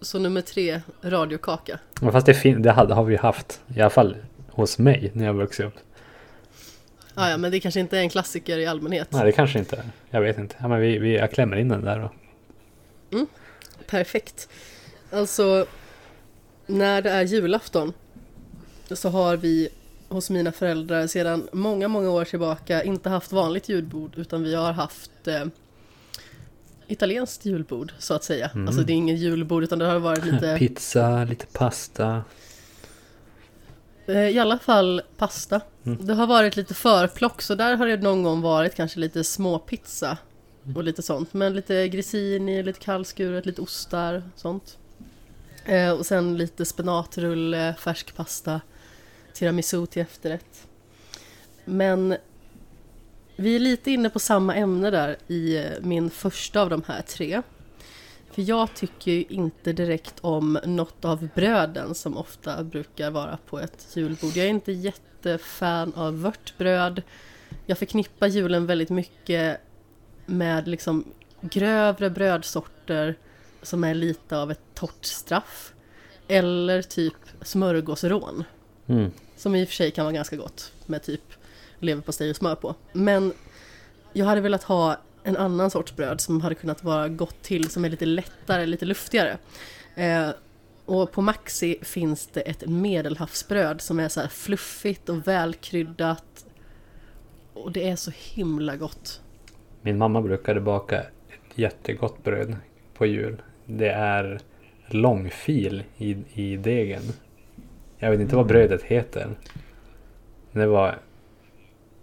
Speaker 1: Så nummer tre, radiokaka.
Speaker 3: Men fast det, fin- det hade, har vi haft. I alla fall hos mig när jag vuxit upp.
Speaker 1: Ah, ja, men det kanske inte är en klassiker i allmänhet.
Speaker 3: Nej, det kanske inte är. Jag vet inte. Ja, men vi, vi, jag klämmer in den där då.
Speaker 1: Perfekt. Alltså, när det är julafton så har vi hos mina föräldrar sedan många, många år tillbaka inte haft vanligt julbord utan vi har haft eh, italienskt julbord så att säga.
Speaker 3: Mm.
Speaker 1: Alltså det är ingen julbord utan det har varit <laughs> lite,
Speaker 3: Pizza, lite pasta.
Speaker 1: eh, i alla fall pasta.
Speaker 3: Mm.
Speaker 1: Det har varit lite förplock så där har det någon gång varit kanske lite småpizza och lite sånt. Men lite grissini, lite kallskuret, lite ostar, sånt. Eh, och sen lite spenatrulle, färsk pasta, tiramisu till efterrätt. Men vi är lite inne på samma ämne där i eh, min första av de här tre. För jag tycker ju inte direkt om något av bröden som ofta brukar vara på ett julbord. Jag är inte jättefan av vörtbröd. Jag förknippar julen väldigt mycket med liksom grövre brödsorter som är lite av ett torrt straff. Eller typ smörgåsrån.
Speaker 3: Mm.
Speaker 1: Som i och för sig kan vara ganska gott med typ leverpastej och smör på. Men jag hade velat ha en annan sorts bröd som hade kunnat vara gott till som är lite lättare, lite luftigare. Eh, och på Maxi finns det ett medelhavsbröd som är så här fluffigt och välkryddat. Och det är så himla gott.
Speaker 3: Min mamma brukade baka ett jättegott bröd på jul. Det är långfil i, i degen. Jag vet inte vad brödet heter. Det var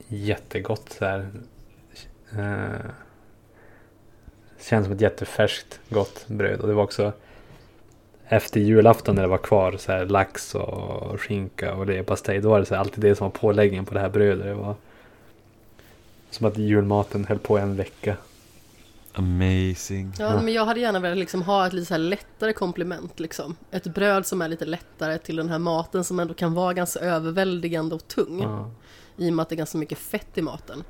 Speaker 3: jättegott så här. Eh, känns som ett jättefärskt gott bröd. Och det var också efter julafton när det var kvar så här lax och skinka och leverpastej. Då var det så här, alltid det som var påläggningen på det här brödet. Det var som att julmaten höll på en vecka.
Speaker 2: Amazing.
Speaker 1: Ja, men jag hade gärna velat liksom ha ett lite så här lättare komplement. Liksom. Ett bröd som är lite lättare till den här maten som ändå kan vara ganska överväldigande och tung.
Speaker 3: Ja.
Speaker 1: I och med att det är ganska mycket fett i maten.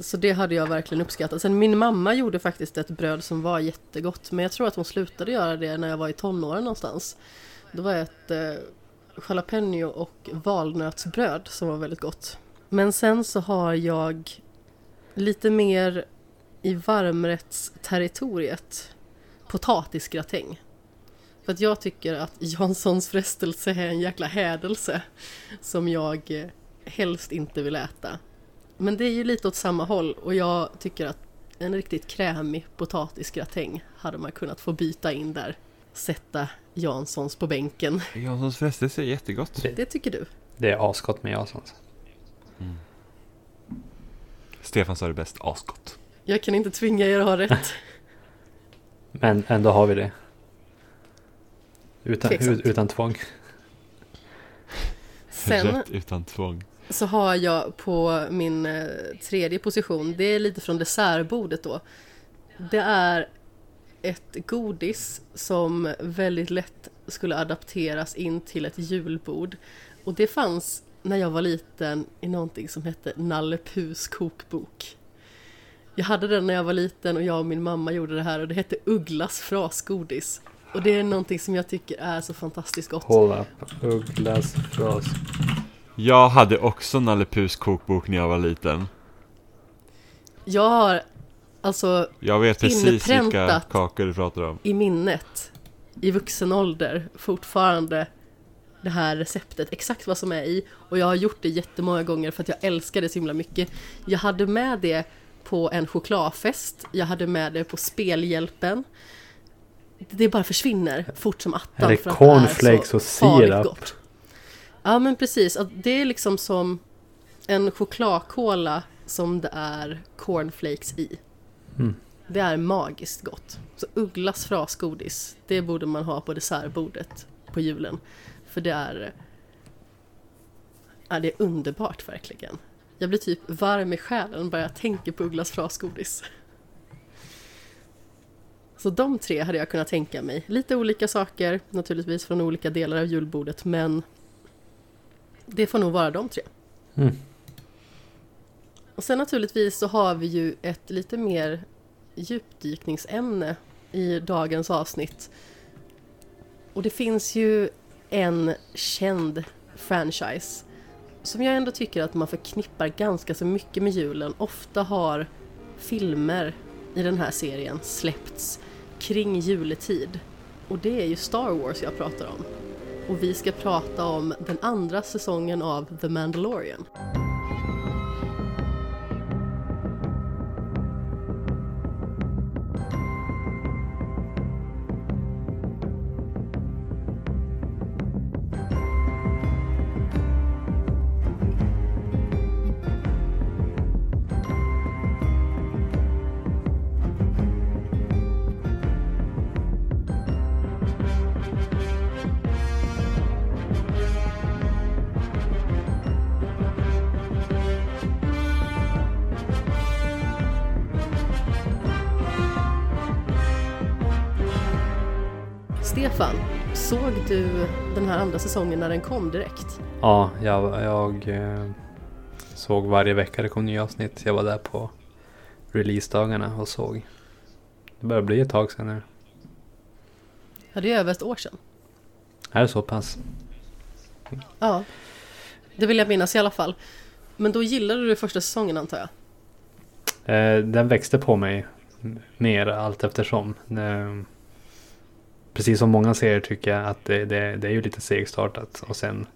Speaker 1: Så det hade jag verkligen uppskattat. Sen min mamma gjorde faktiskt ett bröd som var jättegott. Men jag tror att hon slutade göra det när jag var i tonåren någonstans. Det var ett eh, jalapeno och valnötsbröd som var väldigt gott. Men sen så har jag lite mer i varmrättsterritoriet potatisgratäng. För att jag tycker att Janssons frestelse är en jäkla hädelse som jag eh, helst inte vill äta. Men det är ju lite åt samma håll och jag tycker att en riktigt krämig potatisgratäng hade man kunnat få byta in där. Sätta Janssons på bänken.
Speaker 2: Janssons frestelse är jättegott.
Speaker 1: Det tycker du?
Speaker 3: Det är asgott med Janssons.
Speaker 2: Stefan sa det bäst, asgott.
Speaker 1: Jag kan inte tvinga er att ha rätt. <laughs>
Speaker 3: Men ändå har vi det. Utan, ut, utan tvång.
Speaker 1: Sen
Speaker 2: Rätt utan tvång.
Speaker 1: så har jag på min eh, tredje position, det är lite från dessertbordet då. Det är ett godis som väldigt lätt skulle adapteras in till ett julbord. Och det fanns när jag var liten i någonting som hette Nalle Puhs kokbok. Jag hade den när jag var liten och jag och min mamma gjorde det här och det hette Ugglas frasgodis. Och det är någonting som jag tycker är så fantastiskt gott.
Speaker 3: Hold up. Ugglas fras.
Speaker 2: Jag hade också Nalle Puhs kokbok när jag var liten.
Speaker 1: Jag har alltså
Speaker 2: Jag vet precis vilka kakor du pratar om.
Speaker 1: i minnet i vuxen ålder fortfarande det här receptet, exakt vad som är i. Och jag har gjort det jättemånga gånger för att jag älskar det så himla mycket. Jag hade med det på en chokladfest, jag hade med det på spelhjälpen. Det bara försvinner fort som attan.
Speaker 3: Är det cornflakes och sirap?
Speaker 1: gott. Ja men precis, det är liksom som en chokladkola som det är cornflakes i.
Speaker 3: Mm.
Speaker 1: Det är magiskt gott. Så Ugglas frasgodis, det borde man ha på dessertbordet på julen. För det är... Ja, det är underbart verkligen. Jag blir typ varm i själen bara jag tänker på Ugglas frasgodis. Så de tre hade jag kunnat tänka mig. Lite olika saker naturligtvis från olika delar av julbordet men det får nog vara de tre.
Speaker 3: Mm.
Speaker 1: Och sen naturligtvis så har vi ju ett lite mer djupdykningsämne i dagens avsnitt. Och det finns ju en känd franchise som jag ändå tycker att man förknippar ganska så mycket med julen. Ofta har filmer i den här serien släppts kring juletid. Och det är ju Star Wars jag pratar om. Och vi ska prata om den andra säsongen av The Mandalorian. Du den här andra säsongen när den kom direkt?
Speaker 3: Ja, jag, jag eh, såg varje vecka det kom nya avsnitt. Jag var där på releasedagarna och såg. Det börjar bli ett tag sedan nu.
Speaker 1: Ja, det är över ett år sedan.
Speaker 3: Är det så pass?
Speaker 1: Ja, det vill jag minnas i alla fall. Men då gillade du första säsongen antar jag?
Speaker 3: Eh, den växte på mig mer allt eftersom. Eh, precis som många serier tycker jag att det, det, det är ju lite segstartat och sen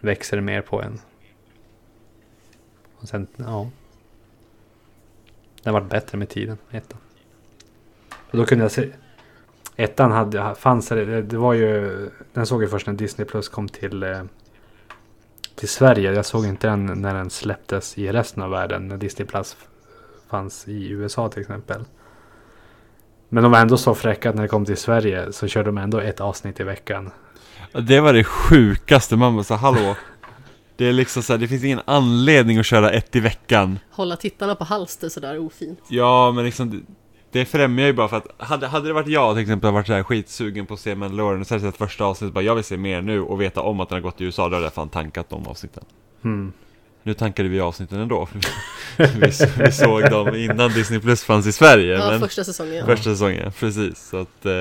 Speaker 3: växer det mer på en. Och sen, ja. Den varit bättre med tiden, ettan. Och då kunde jag se. Ettan hade, fanns det, det var ju, den såg jag först när Disney Plus kom till, eh, till Sverige. Jag såg inte den när den släpptes i resten av världen. När Disney Plus fanns i USA till exempel. Men de var ändå så fräcka att när det kom till Sverige så körde de ändå ett avsnitt i veckan.
Speaker 2: Det var det sjukaste, man bara så hallå Det är liksom så här, det finns ingen anledning att köra ett i veckan
Speaker 1: Hålla tittarna på halster sådär ofint.
Speaker 2: Ja, men liksom det, det främjar ju bara för att hade, hade det varit jag till exempel varit så här skitsugen på att se Mandalorian och så hade jag sett första avsnittet bara jag vill se mer nu och veta om att den har gått till USA då hade jag fan tankat de avsnitten
Speaker 3: Mm.
Speaker 2: Nu tankade vi avsnitten ändå <laughs> vi, vi, såg dem innan Disney Plus fanns i Sverige
Speaker 1: Ja,
Speaker 2: men
Speaker 1: första säsongen.
Speaker 2: första säsongen, precis så att eh,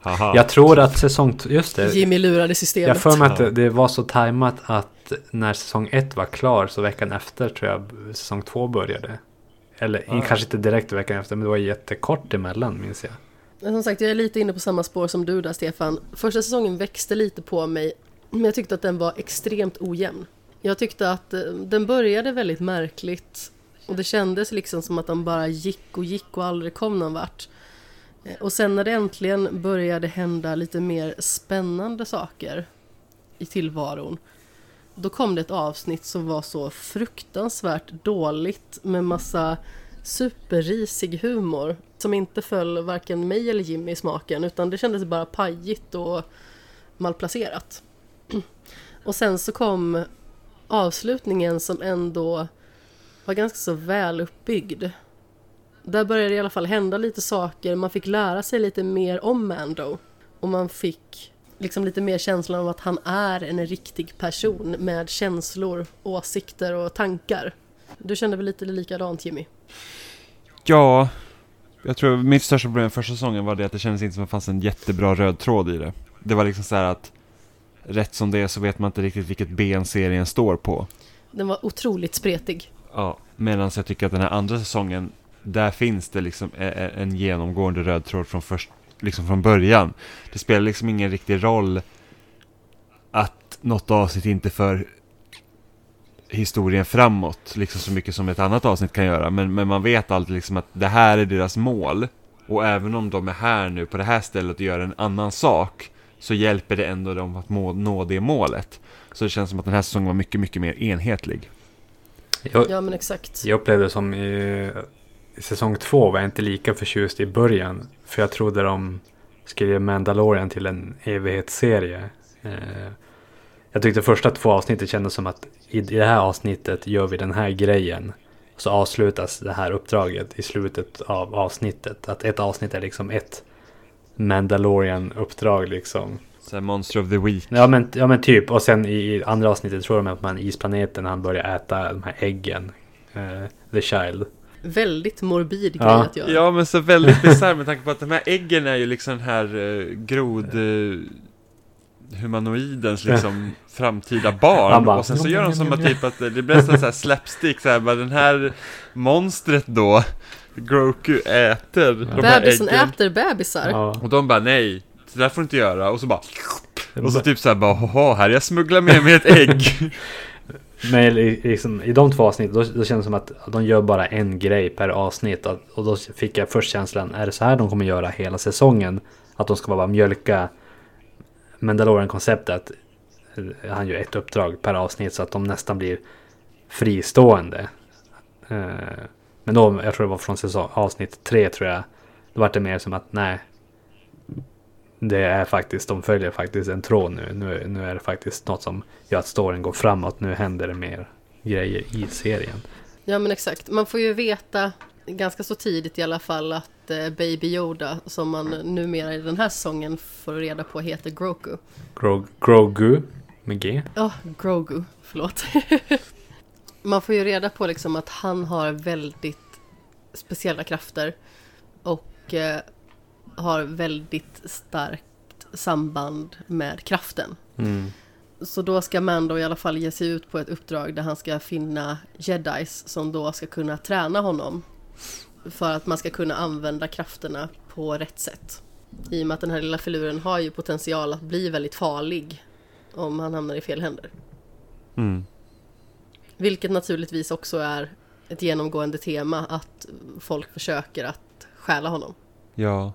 Speaker 2: Haha
Speaker 3: Jag tror att säsong, just det.
Speaker 1: Jimmy lurade systemet.
Speaker 3: Jag för mig att det, det var så tajmat att när säsong ett var klar så veckan efter tror jag säsong två började. Eller
Speaker 2: Ah.
Speaker 3: kanske inte direkt veckan efter men det var jättekort emellan minns jag.
Speaker 1: Men som sagt, jag är lite inne på samma spår som du där Stefan. Första säsongen växte lite på mig, men jag tyckte att den var extremt ojämn. Jag tyckte att eh, den började väldigt märkligt och det kändes liksom som att den bara gick och gick och aldrig kom någon vart. Eh, och sen när det äntligen började hända lite mer spännande saker i tillvaron, då kom det ett avsnitt som var så fruktansvärt dåligt med massa superrisig humor som inte föll varken mig eller Jimmy i smaken utan det kändes bara pajigt och malplacerat. <clears throat> Och sen så kom avslutningen som ändå var ganska så väl uppbyggd. Där började det i alla fall hända lite saker, man fick lära sig lite mer om Mando. Och man fick liksom lite mer känslan av att han är en riktig person med känslor, åsikter och tankar. Du kände väl lite likadant Jimmy?
Speaker 2: Ja, jag tror mitt största problem första säsongen var det att det kändes inte som att det fanns en jättebra röd tråd i det. Det var liksom så här att rätt som det är så vet man inte riktigt vilket ben serien står på.
Speaker 1: Den var otroligt spretig.
Speaker 2: Ja, medan jag tycker att den här andra säsongen, där finns det liksom en genomgående röd tråd från först, liksom från början. Det spelar liksom ingen riktig roll att något avsnitt inte för historien framåt, liksom så mycket som ett annat avsnitt kan göra. Men, men man vet alltid liksom att det här är deras mål. Och även om de är här nu på det här stället och gör en annan sak, så hjälper det ändå dem att må, nå det målet. Så det känns som att den här säsongen var mycket, mycket mer enhetlig.
Speaker 3: Jag,
Speaker 1: Ja men exakt.
Speaker 3: jag upplevde som i, i säsong två var jag inte lika förtjust i början. För jag trodde de skulle göra Mandalorian till en evighetsserie. Eh, jag tyckte första två avsnitten kändes som att i, i det här avsnittet gör vi den här grejen. Så avslutas det här uppdraget i slutet av avsnittet. Att ett avsnitt är liksom ett Mandalorian-uppdrag liksom.
Speaker 2: Så här Monster of the Week.
Speaker 3: Ja men, ja men typ. Och sen i, andra avsnittet tror de att man isplaneten han börjar äta de här äggen. Eh, the Child.
Speaker 1: Väldigt morbid
Speaker 3: Ja.
Speaker 1: grej att göra.
Speaker 2: Ja, men så väldigt bisarr med tanke på att de här äggen är ju liksom den här uh, grod... Uh, humanoidens liksom <laughs> framtida barn
Speaker 3: bara,
Speaker 2: och sen så gör de som att typ att det blir nästan så här <laughs> slapstick så här, bara den här monstret då Groku äter de här
Speaker 1: Bebisen
Speaker 2: äggen
Speaker 1: äter bebisar.
Speaker 3: Ja.
Speaker 2: och de bara nej det där får du inte göra och så bara och så typ så här bara haha här jag smugglar med mig ett ägg <laughs>
Speaker 3: Men i- liksom, i de två avsnitten då, då känns det som att de gör bara en grej per avsnitt. Och, då fick jag först känslan, är det så här de kommer göra hela säsongen? Att de ska bara mjölka Mandalorian-konceptet. Eh, Han gör ett uppdrag per avsnitt så att de nästan blir fristående. Men då, jag tror det var från säsong, avsnitt tre tror jag. Då var det mer som att nej. Det är faktiskt, de följer faktiskt en tråd nu. nu. Nu är det faktiskt något som gör att storyn går framåt. Nu händer det mer grejer i serien.
Speaker 1: Ja men exakt. Man får ju veta ganska så tidigt i alla fall att eh, Baby Yoda, som man numera i den här säsongen får reda på heter Grogu.
Speaker 3: Gro- Grogu med G.
Speaker 1: Ja, Grogu, förlåt. <laughs> man får ju reda på liksom att han har väldigt speciella krafter och eh, har väldigt starkt samband med kraften.
Speaker 3: Mm.
Speaker 1: Så då ska Mando i alla fall ge sig ut på ett uppdrag där han ska finna jedis som då ska kunna träna honom. För att man ska kunna använda krafterna på rätt sätt. I och med att den här lilla filuren har ju potential att bli väldigt farlig om han hamnar i fel händer.
Speaker 2: mm.
Speaker 1: Vilket naturligtvis också är ett genomgående tema att folk försöker att stjäla honom.
Speaker 2: Ja.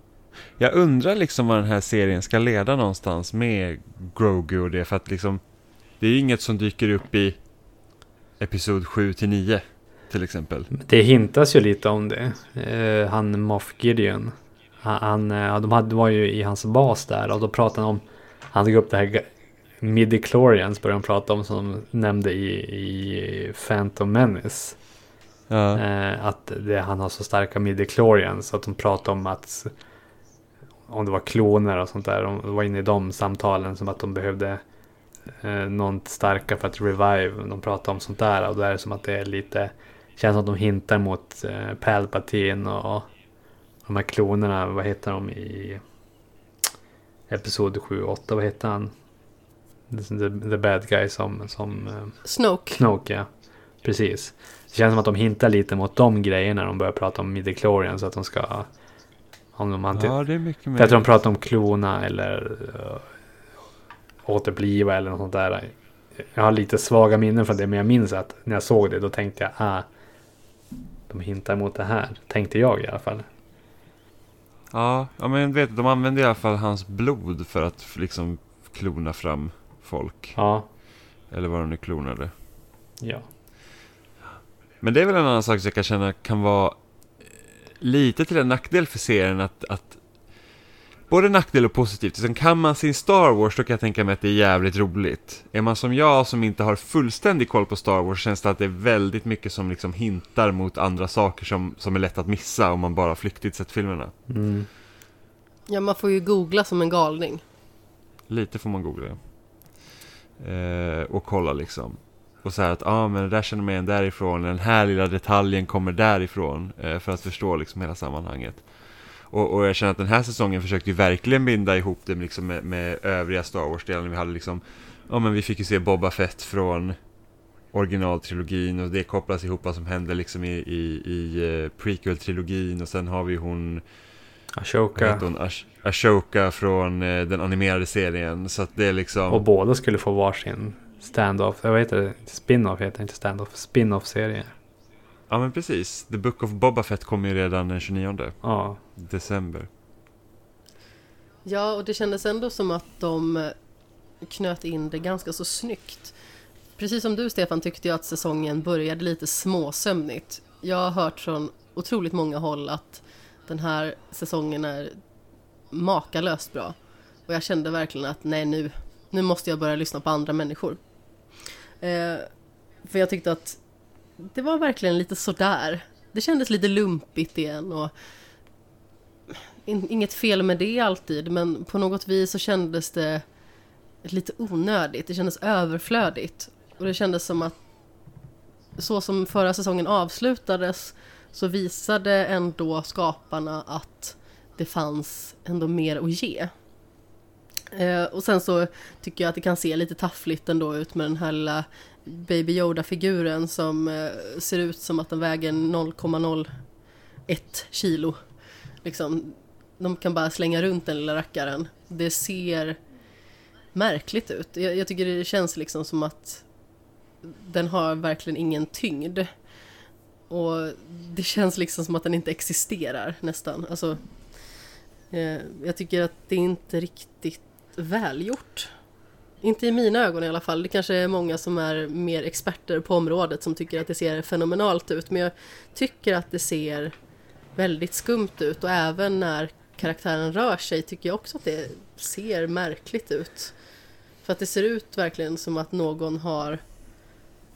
Speaker 2: Jag undrar liksom vad den här serien ska leda någonstans med Grogu och det för att liksom det är inget som dyker upp i Episod 7 till 9 till exempel.
Speaker 3: Det hintas ju lite om det. Eh, han Moff Gideon. Han, han, eh, de hade, var ju i hans bas där och då pratade han om, han tog upp det här Midichlorians började de prata om som nämnde i, i Phantom Menace.
Speaker 2: Ja.
Speaker 3: Eh, att det, han har så starka midichlorians att de pratade om att om det var kloner och sånt där. De var inne i de samtalen som att de behövde eh, någon starka för att revive. De pratade om sånt där och då är det som att det är lite känns som att de hintar mot eh, Palpatine och, och de här klonerna. Vad heter de i Episod 7 och 8? Vad heter han? The, the bad guy som, som eh,
Speaker 1: Snoke.
Speaker 3: Snoke, ja. Precis. Det känns som att de hintar lite mot de grejerna när de börjar prata om midichlorian så att de ska... Om de anti-
Speaker 2: ja, det är mycket mer.
Speaker 3: jag tror de pratar om klona eller uh, återbliva eller något sånt där. Jag har lite svaga minnen från det men jag minns att när jag såg det då tänkte jag ah, de hintar mot det här. Tänkte jag i alla fall.
Speaker 2: Ja, ja men vet, de använder i alla fall hans blod för att liksom klona fram folk.
Speaker 3: Ja,
Speaker 2: Eller vad de nu klonade.
Speaker 3: ja.
Speaker 2: Men det är väl en annan sak som jag kan känna kan vara eh, lite till en nackdel för serien att, att både nackdel och positivt. Sen kan man sin Star Wars då kan jag tänka mig att det är jävligt roligt. Är man som jag som inte har fullständig koll på Star Wars känns det att det är väldigt mycket som liksom hintar mot andra saker som, som är lätt att missa om man bara flyktigt sett filmerna.
Speaker 3: Mm.
Speaker 1: Ja, man får ju googla som en galning.
Speaker 2: Lite får man googla. Eh, och kolla liksom. Och så här att, ja ah, men det där känner man igen därifrån, den här lilla detaljen kommer därifrån. Eh, för att förstå liksom hela sammanhanget. Och, och jag känner att den här säsongen försökte ju verkligen binda ihop det liksom med, med övriga Star Wars-delen. Vi hade liksom, ja men vi fick ju se Boba Fett från originaltrilogin och det kopplas ihop vad som hände liksom i, i, i eh, prequel-trilogin och sen har vi hon
Speaker 3: Ashoka.
Speaker 2: hon? Ash Ashoka från eh, den animerade serien. Så att det är liksom...
Speaker 3: Och båda skulle få varsin stand-off. Vad heter det? Spin-off heter inte stand-off. Spin-off-serie.
Speaker 2: Ja men precis. The Book of Boba Fett kommer ju redan den 29
Speaker 3: Ja.
Speaker 2: december.
Speaker 1: Ja, och det kändes ändå som att de eh, knöt in det ganska så snyggt. Precis som du Stefan tyckte jag att säsongen började lite småsömnigt. Jag har hört från otroligt många håll att den här säsongen är makalöst bra. Och jag kände verkligen att nej nu, nu måste jag börja lyssna på andra människor. Eh, för jag tyckte att det var verkligen lite sådär. Det kändes lite lumpigt igen och in, inget fel med det alltid, men på något vis så kändes det lite onödigt. Det kändes överflödigt. Och det kändes som att så som förra säsongen avslutades så visade ändå skaparna att det fanns ändå mer att ge. Eh, och sen så tycker jag att det kan se lite taffligt ändå ut med den här lilla Baby Yoda-figuren som eh, ser ut som att den väger 0,01 kilo. Liksom, de kan bara slänga runt den lilla rackaren. Det ser märkligt ut. Jag, jag tycker det känns liksom som att den har verkligen ingen tyngd. Och det känns liksom som att den inte existerar nästan. Alltså, eh, jag tycker att det är inte riktigt välgjort. Inte i mina ögon i alla fall. Det kanske är många som är mer experter på området som tycker att det ser fenomenalt ut. Men jag tycker att det ser väldigt skumt ut och även när karaktären rör sig tycker jag också att det ser märkligt ut. För att det ser ut verkligen som att någon har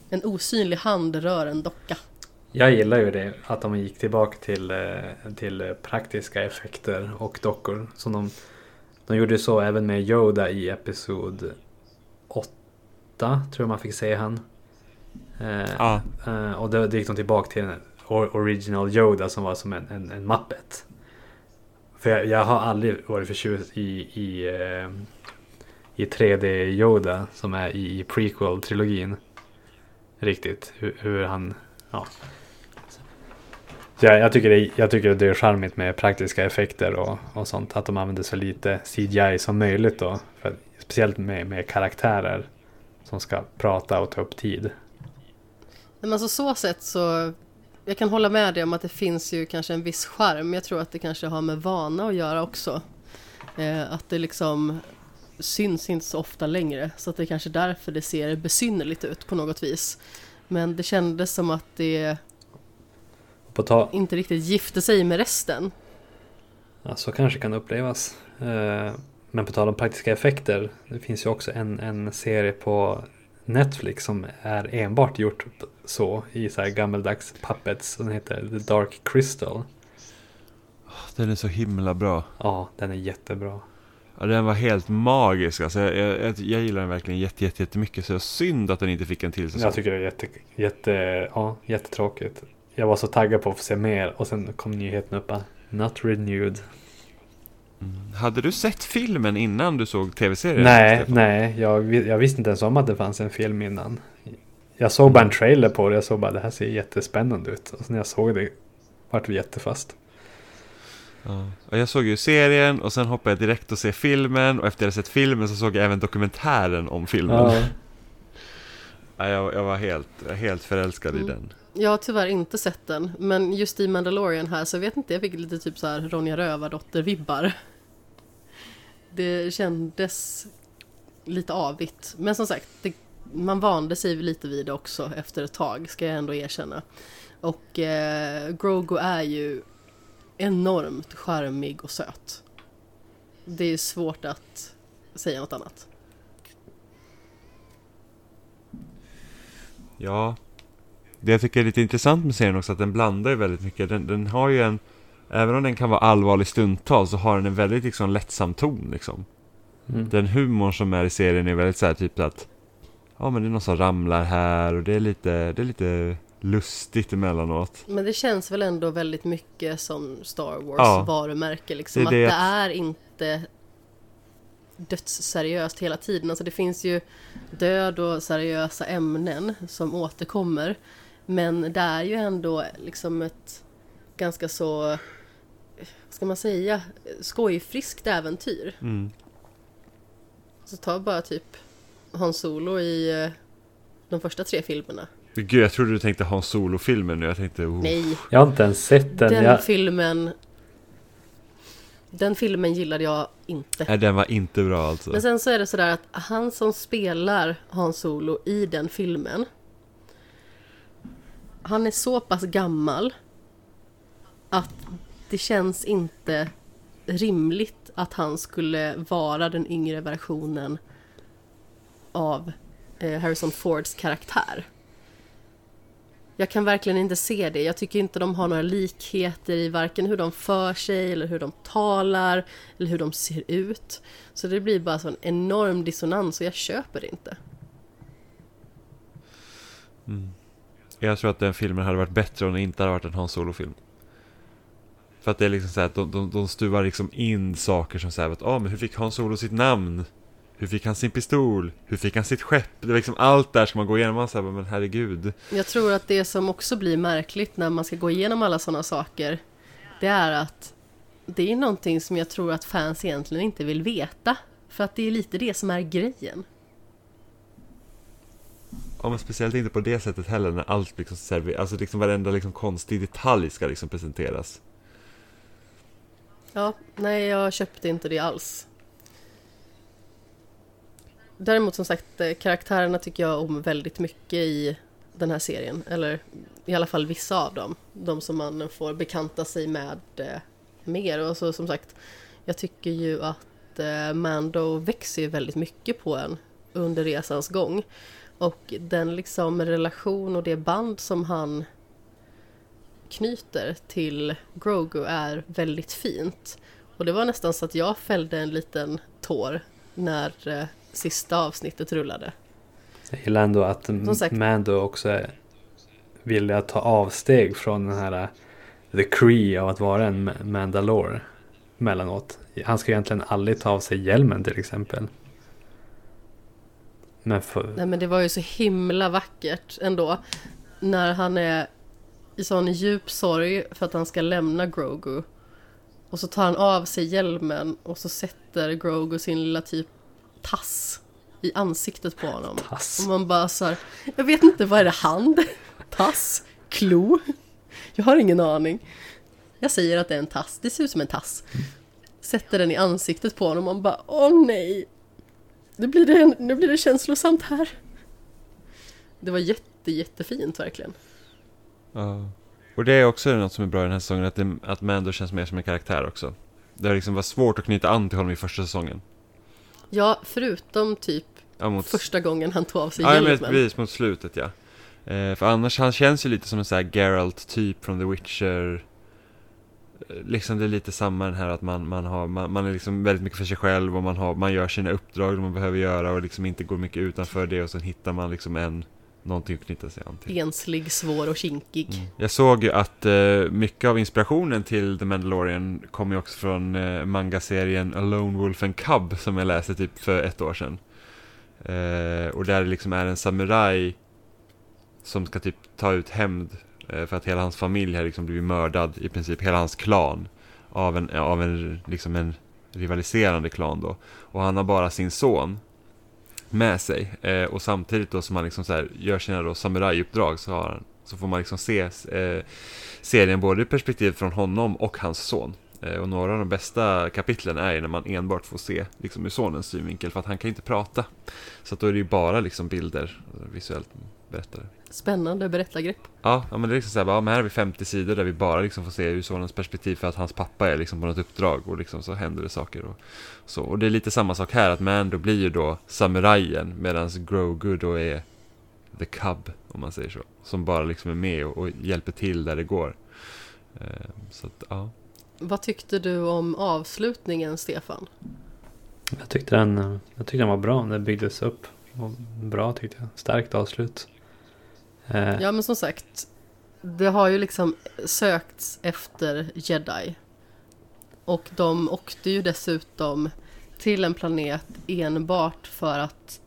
Speaker 1: en osynlig hand rör en docka.
Speaker 3: Jag gillar ju det att de gick tillbaka till, eh, till praktiska effekter och dockor. Som de, de gjorde så även med Yoda i Episod 8, tror jag man fick se han. Eh, och då, då gick de tillbaka till en original Yoda som var som en, en, en Muppet. För jag, jag har aldrig varit förtjust i, i, i 3D Yoda som är i prequel-trilogin. Riktigt, hur, hur han, ja. Så jag, jag, tycker det, jag tycker det är charmigt med praktiska effekter och, och sånt. Att de använder så lite CGI som möjligt då. För, speciellt med, med karaktärer som ska prata och ta upp tid.
Speaker 1: Men alltså så sett så jag kan hålla med dig om att det finns ju kanske en viss charm. Jag tror att det kanske har med vana att göra också. Eh, att det liksom syns inte så ofta längre. Så att det är kanske därför det ser besynnerligt ut på något vis. Men det kändes som att det
Speaker 3: på ta-
Speaker 1: inte riktigt gifte sig med resten.
Speaker 3: ja, så kanske kan upplevas. Eh, Men på tal om praktiska effekter. Det finns ju också en, en serie på Netflix som är enbart gjort så i så här gammeldags puppets. Den heter The Dark Crystal.
Speaker 2: Den är så himla bra.
Speaker 3: Ja, den är jättebra.
Speaker 2: Ja, den var helt magisk. Alltså, jag, jag, jag, gillar den verkligen jätte, jätte, jättemycket. Så det synd att den inte fick en till säsong.
Speaker 3: Jag tycker det är jätte, jätte, ja, jättetråkigt. Jag var så taggad på att få se mer och sen kom nyheten upp. att Not renewed.
Speaker 2: Mm. Hade du sett filmen innan du såg tv-serien?
Speaker 3: Nej,
Speaker 2: Stefan?
Speaker 3: nej. Jag, jag visste inte ens om att det fanns en film innan. Jag såg bara en trailer på det. Jag såg bara det här ser jättespännande ut. Och sen när jag såg det vart vi jättefast.
Speaker 2: Ja. Och jag såg ju serien och sen hoppade jag direkt och se filmen och efter jag sett filmen så såg jag även dokumentären om filmen.
Speaker 3: Ja, <laughs>
Speaker 2: Ja, jag, jag var helt, helt förälskad i
Speaker 1: Mm.
Speaker 2: den.
Speaker 1: Jag har tyvärr inte sett den, men just i Mandalorian här så jag vet inte, jag fick lite typ så här Ronja Rövardotter-vibbar. Det kändes lite avigt, men som sagt, det, man vande sig lite vid det också efter ett tag, ska jag ändå erkänna. Och eh, Grogu är ju enormt charmig och söt. Det är svårt att säga något annat.
Speaker 2: Ja, det jag tycker är lite intressant med serien också att den blandar ju väldigt mycket. Den, den har ju en, även om den kan vara allvarlig stundtals så har den en väldigt liksom lättsam ton liksom.
Speaker 3: mm.
Speaker 2: Den humorn som är i serien är väldigt så här typ att Ja men det är någon som ramlar här och det är lite, det är lite lustigt emellanåt.
Speaker 1: Men det känns väl ändå väldigt mycket som Star Wars
Speaker 2: Ja.
Speaker 1: varumärke liksom.
Speaker 2: Det det
Speaker 1: att det
Speaker 2: att-
Speaker 1: är inte dödsseriöst hela tiden. Alltså det finns ju död och seriösa ämnen som återkommer. Men det är ju ändå liksom ett ganska så, vad ska man säga, skojfriskt äventyr.
Speaker 2: Mm.
Speaker 1: Så ta bara typ Hans Solo i eh, de första tre filmerna.
Speaker 2: Gud jag trodde du tänkte ha en solofilmen nu, jag tänkte oh.
Speaker 1: Nej,
Speaker 3: Jag har inte ens sett den.
Speaker 1: Den
Speaker 3: Jag,
Speaker 1: filmen Den filmen gillade jag inte.
Speaker 2: Nej den var inte bra alltså.
Speaker 1: Men sen så är det sådär att han som spelar Han Solo i den filmen han är så pass gammal Att det känns inte rimligt att han skulle vara den yngre versionen av eh, Harrison Fords karaktär. Jag kan verkligen inte se det. Jag tycker inte de har några likheter i varken hur de för sig eller hur de talar eller hur de ser ut. Så det blir bara så en enorm dissonans och jag köper det inte.
Speaker 2: Mm. Jag tror att den filmen hade varit bättre om det inte hade varit en Han Solo-film. För att det är liksom så här att de, de, de stuvar liksom in saker som säger att ah, men hur fick Han Solo sitt namn? Hur fick han sin pistol? Hur fick han sitt skepp? Det är liksom allt där som man går igenom Man säger men herregud.
Speaker 1: Jag tror att det som också blir märkligt när man ska gå igenom alla sådana saker Det är att det är någonting som jag tror att fans egentligen inte vill veta. För att det är lite det som är grejen.
Speaker 2: Ja men speciellt inte på det sättet heller när allt liksom serveras, alltså liksom varenda liksom konstig detalj ska liksom presenteras.
Speaker 1: Ja, nej jag köpte inte det alls. Däremot som sagt, eh, karaktärerna tycker jag om väldigt mycket i den här serien. Eller i alla fall vissa av dem. De som man får bekanta sig med eh, mer. Och så som sagt, jag tycker ju att eh, Mando växer ju väldigt mycket på en under resans gång. Och den liksom relation och det band som han knyter till Grogu är väldigt fint. Och det var nästan så att jag fällde en liten tår när eh, sista avsnittet rullade.
Speaker 3: jag gillar ändå att
Speaker 1: sagt.
Speaker 3: Mando också är villig att ta avsteg från den här uh, The Cree av att vara en Ma- Mandalore mellanåt. Han ska egentligen aldrig ta av sig hjälmen till exempel. Men för,
Speaker 1: Nej men det var ju så himla vackert ändå. När han är i sån djup sorg för att han ska lämna Grogu. Och så tar han av sig hjälmen och så sätter Grogu sin lilla typ tass i ansiktet på honom.
Speaker 3: tass.
Speaker 1: Och man bara så här, jag vet inte, vad är det hand? Tass? Klo? Jag har ingen aning. Jag säger att det är en tass, det ser ut som en tass. Sätter den i ansiktet på honom och man bara åh nej. Nu blir det, nu blir det känslosamt här. Det var jätte, jättefint verkligen.
Speaker 2: Ja. Och det är också något som är bra i den här säsongen, att, det, att Mando känns mer som en karaktär också. Det har liksom varit svårt att knyta an till honom i första säsongen.
Speaker 1: Ja, förutom typ
Speaker 2: Ja, mot,
Speaker 1: första gången han tog av sig
Speaker 2: ja, men
Speaker 1: hjälmen.
Speaker 2: precis mot slutet ja. Eh, för annars, han känns ju lite som en sån här Geralt-typ från The Witcher. Liksom det är lite samma den här att man, man, har, man, man är liksom väldigt mycket för sig själv och man, har, man gör sina uppdrag man behöver göra och liksom inte går mycket utanför det och sen hittar man liksom en, någonting att knyta sig an till.
Speaker 1: Enslig, svår och kinkig.
Speaker 2: Mm. Jag såg ju att eh, mycket av inspirationen till The Mandalorian kommer ju också från eh, mangaserien A Lone Wolf and Cub som jag läste typ för ett år sedan. Eh, och där det liksom är en samuraj som ska typ ta ut hämnd Eh, för att hela hans familj har liksom blivit mördad, i princip hela hans klan, av en, av en, liksom en rivaliserande klan då. Och han har bara sin son med sig. Eh, och samtidigt då som han liksom så här gör sina då samurajuppdrag så, har han, så får man liksom se eh, serien både i perspektiv från honom och hans son. Eh, och några av de bästa kapitlen är ju när man enbart får se liksom ur sonens synvinkel för att han kan inte prata. Så att då är det ju bara liksom bilder, eh, visuellt berättare.
Speaker 1: Spännande berättargrepp.
Speaker 2: Ja, ja, men det är liksom så här, bara, ja, men här har vi 50 sidor där vi bara liksom får se ur sonens perspektiv för att hans pappa är liksom på något uppdrag och liksom så händer det saker och så. Och det är lite samma sak här, att Mando blir ju då samurajen medan Grogu då är the cub, om man säger så. Som bara liksom är med och, och hjälper till där det går. Eh, så att, ja.
Speaker 1: Vad tyckte du om avslutningen, Stefan?
Speaker 3: Jag tyckte den, eh, jag tyckte den var bra. Den byggdes upp. Och bra tyckte jag. Starkt avslut. Eh,
Speaker 1: Ja, men som sagt, det har ju liksom sökts efter jedi. Och de åkte ju dessutom till en planet enbart för att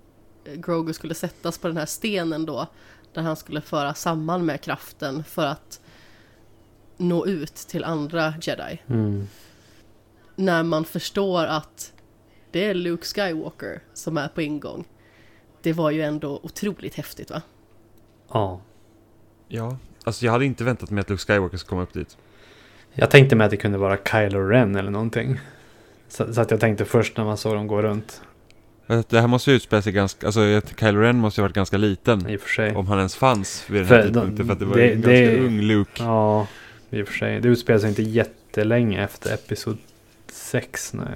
Speaker 1: Grogu skulle sättas på den här stenen då, där han skulle föra samman med kraften för att nå ut till andra jedi.
Speaker 3: mm,
Speaker 1: När man förstår att det är Luke Skywalker som är på ingång. Det var ju ändå otroligt häftigt va?
Speaker 3: Ja.
Speaker 2: ja, alltså jag hade inte väntat mig att Luke Skywalker skulle komma upp dit.
Speaker 3: Jag tänkte mig att det kunde vara Kylo Ren eller någonting. Så, så att jag tänkte först när man såg dem gå runt.
Speaker 2: Det här måste ju utspela sig ganska, alltså Kylo Ren måste ju ha varit ganska liten.
Speaker 3: I och för sig.
Speaker 2: Om han ens fanns vid den här
Speaker 3: För de-
Speaker 2: tidpunkten, för att det var
Speaker 3: det-
Speaker 2: ju ganska
Speaker 3: det-
Speaker 2: ung Luke.
Speaker 3: Ja, i och för sig. Det utspelar sig inte jättelänge efter Episod 6. Nej.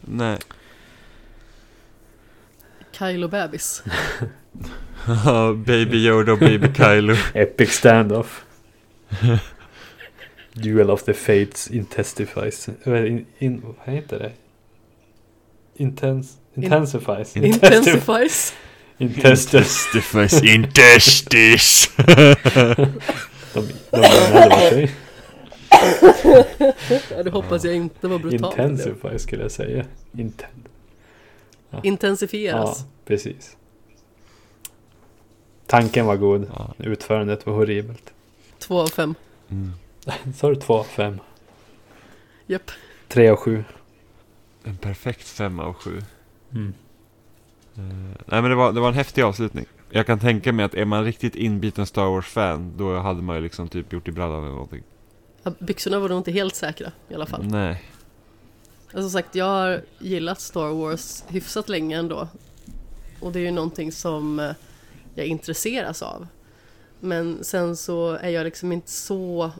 Speaker 2: Nej.
Speaker 1: Kylo Bebis. <laughs> <laughs>
Speaker 2: Baby Yoda och Baby Kylo. <laughs>
Speaker 3: Epic standoff. <laughs> Duel of the Fates intensifies. Eller In, in, vad heter det? Intens, intensifies.
Speaker 1: Intensifies.
Speaker 3: Intestes.
Speaker 2: Intestifus intestis.
Speaker 3: De, de var sig.
Speaker 1: Ja, det hoppas jag inte var brutalt.
Speaker 3: Intensify skulle jag säga. Inten ja,
Speaker 1: Intensifieras.
Speaker 3: precis. Tanken var god.
Speaker 2: Ja.
Speaker 3: Utförandet var horribelt.
Speaker 1: Två av fem.
Speaker 2: Mm. <laughs>
Speaker 3: Sa du två, fem,
Speaker 1: Japp.
Speaker 3: tre och sju?
Speaker 2: En perfekt femma av sju.
Speaker 3: Mm.
Speaker 2: Eh, nej men det var, det var en häftig avslutning. Jag kan tänka mig att är man riktigt inbiten Star Wars-fan, då hade man ju liksom typ gjort i brallan eller någonting.
Speaker 1: Ja, byxorna var nog inte helt säkra i alla fall.
Speaker 2: Nej.
Speaker 1: Alltså, som sagt, jag har gillat Star Wars hyfsat länge ändå. Och det är ju någonting som eh, jag intresseras av. Men sen så är jag liksom inte så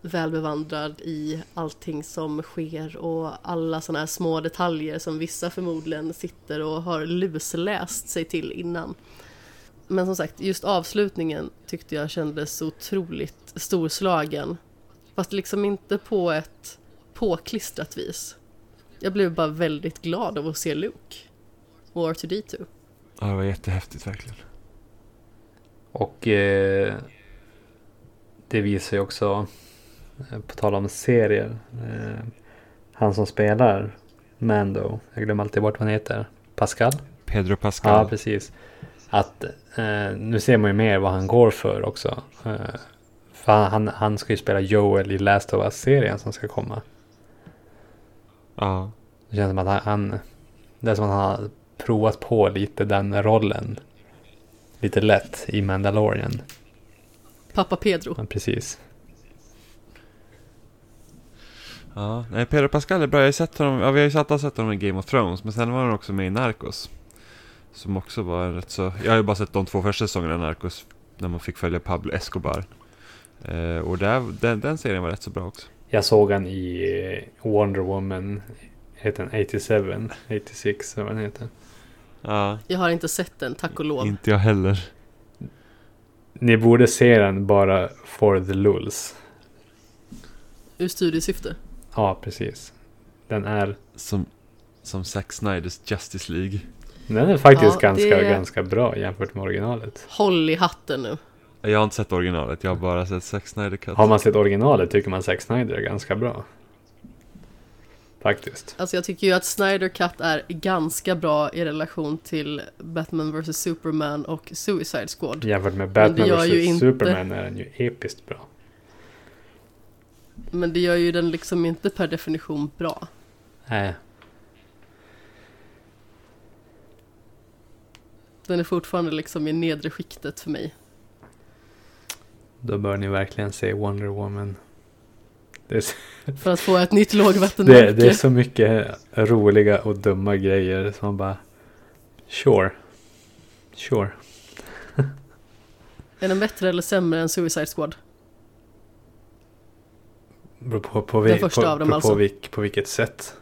Speaker 1: välbevandrad i allting som sker och alla sådana här små detaljer som vissa förmodligen sitter och har lusläst sig till innan. Men som sagt, just avslutningen tyckte jag kändes otroligt storslagen. Fast liksom inte på ett påklistrat vis. Jag blev bara väldigt glad av att se Luke. Och R2D2.
Speaker 2: Ja, det var jättehäftigt verkligen.
Speaker 3: Och eh, det visar ju också, eh, på tal om serier, eh, han som spelar Mando, jag glömmer alltid bort vad han heter, Pascal?
Speaker 2: Pedro Pascal.
Speaker 3: Ja, precis. Att eh, nu ser man ju mer vad han går för också. Eh, för han, han, han ska ju spela Joel i Last of Us-serien som ska komma.
Speaker 2: ja.
Speaker 3: Det känns som att han, han, det är som att han har provat på lite den rollen. Lite lätt i Mandalorian.
Speaker 1: Pappa Pedro.
Speaker 3: Ja, precis.
Speaker 2: Ja, nej, Pedro Pascal är bra. Jag har sett honom, ja, vi har ju satt, sett honom i Game of Thrones, men sen var han också med i Narcos. Som också var en rätt så... Jag har ju bara sett de två första säsongerna av Narcos, när man fick följa Pablo Escobar. Eh, och där, den, den serien var rätt så bra också.
Speaker 3: Jag såg han i eh, Wonder Woman. Heter den 87? 86 eller vad den heter.
Speaker 2: Ja,
Speaker 1: Jag har inte sett den, tack och lov.
Speaker 2: inte jag heller.
Speaker 3: Ni borde se den bara for the lulls.
Speaker 1: Ur studiesyfte.
Speaker 3: Ja, precis. Den är,
Speaker 2: Som, som Zack Snyders Justice League.
Speaker 3: den är faktiskt
Speaker 1: Ja,
Speaker 3: ganska,
Speaker 1: det-
Speaker 3: ganska bra jämfört med originalet.
Speaker 1: Håll i hatten nu.
Speaker 2: Jag har inte sett originalet, jag har bara sett Zack Snyder Cut.
Speaker 3: Har man sett originalet tycker man Zack Snyder är ganska bra. Faktiskt.
Speaker 1: Alltså jag tycker ju att Snyder Cut är ganska bra i relation till Batman vs Superman och Suicide Squad.
Speaker 3: Jämfört med Batman vs
Speaker 1: inte-
Speaker 3: Superman är den ju episkt bra.
Speaker 1: Men det gör ju den liksom inte per definition bra.
Speaker 3: Nej.
Speaker 1: Den är fortfarande liksom i nedre skiktet för mig.
Speaker 3: Då bör ni verkligen se Wonder Woman. Det är, så-
Speaker 1: För att få ett nytt lågvattenmärke.
Speaker 3: det, det är så mycket roliga och dumma grejer som man bara... Sure. Sure. <laughs>
Speaker 1: Är den bättre eller sämre än Suicide Squad?
Speaker 3: Beror på, på,
Speaker 1: Den första
Speaker 3: på,
Speaker 1: av dem
Speaker 3: på,
Speaker 1: alltså.
Speaker 3: på, vilk, på vilket sätt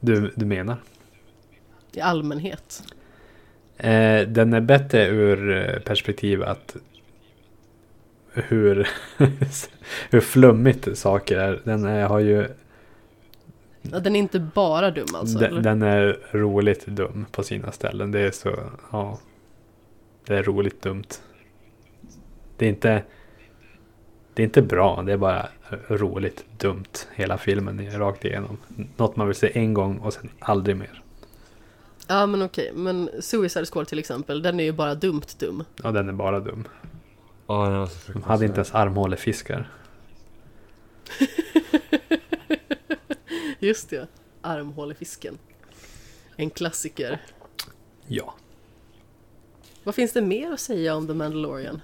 Speaker 3: du, du menar?
Speaker 1: I allmänhet.
Speaker 3: Eh, den är bättre ur eh, perspektiv att hur, <laughs> hur flummigt saker är. Den är, har ju,
Speaker 1: Ja, Den är inte bara dum alltså?
Speaker 3: den, den är roligt dum på sina ställen. Det är så, ja. Det är roligt dumt. Det är inte, det är inte bra, det är bara roligt dumt hela filmen rakt igenom. Något man vill se en gång och sen aldrig mer.
Speaker 1: Ja men okej, men Suicide Squad till exempel, den är ju bara dumt dum.
Speaker 3: Och den är bara dum.
Speaker 2: Ja, den var så
Speaker 3: De hade inte ens armhålefiskar. <laughs>
Speaker 1: Just det, armhål i fisken. En klassiker.
Speaker 3: Ja.
Speaker 1: Vad finns det mer att säga om The Mandalorian?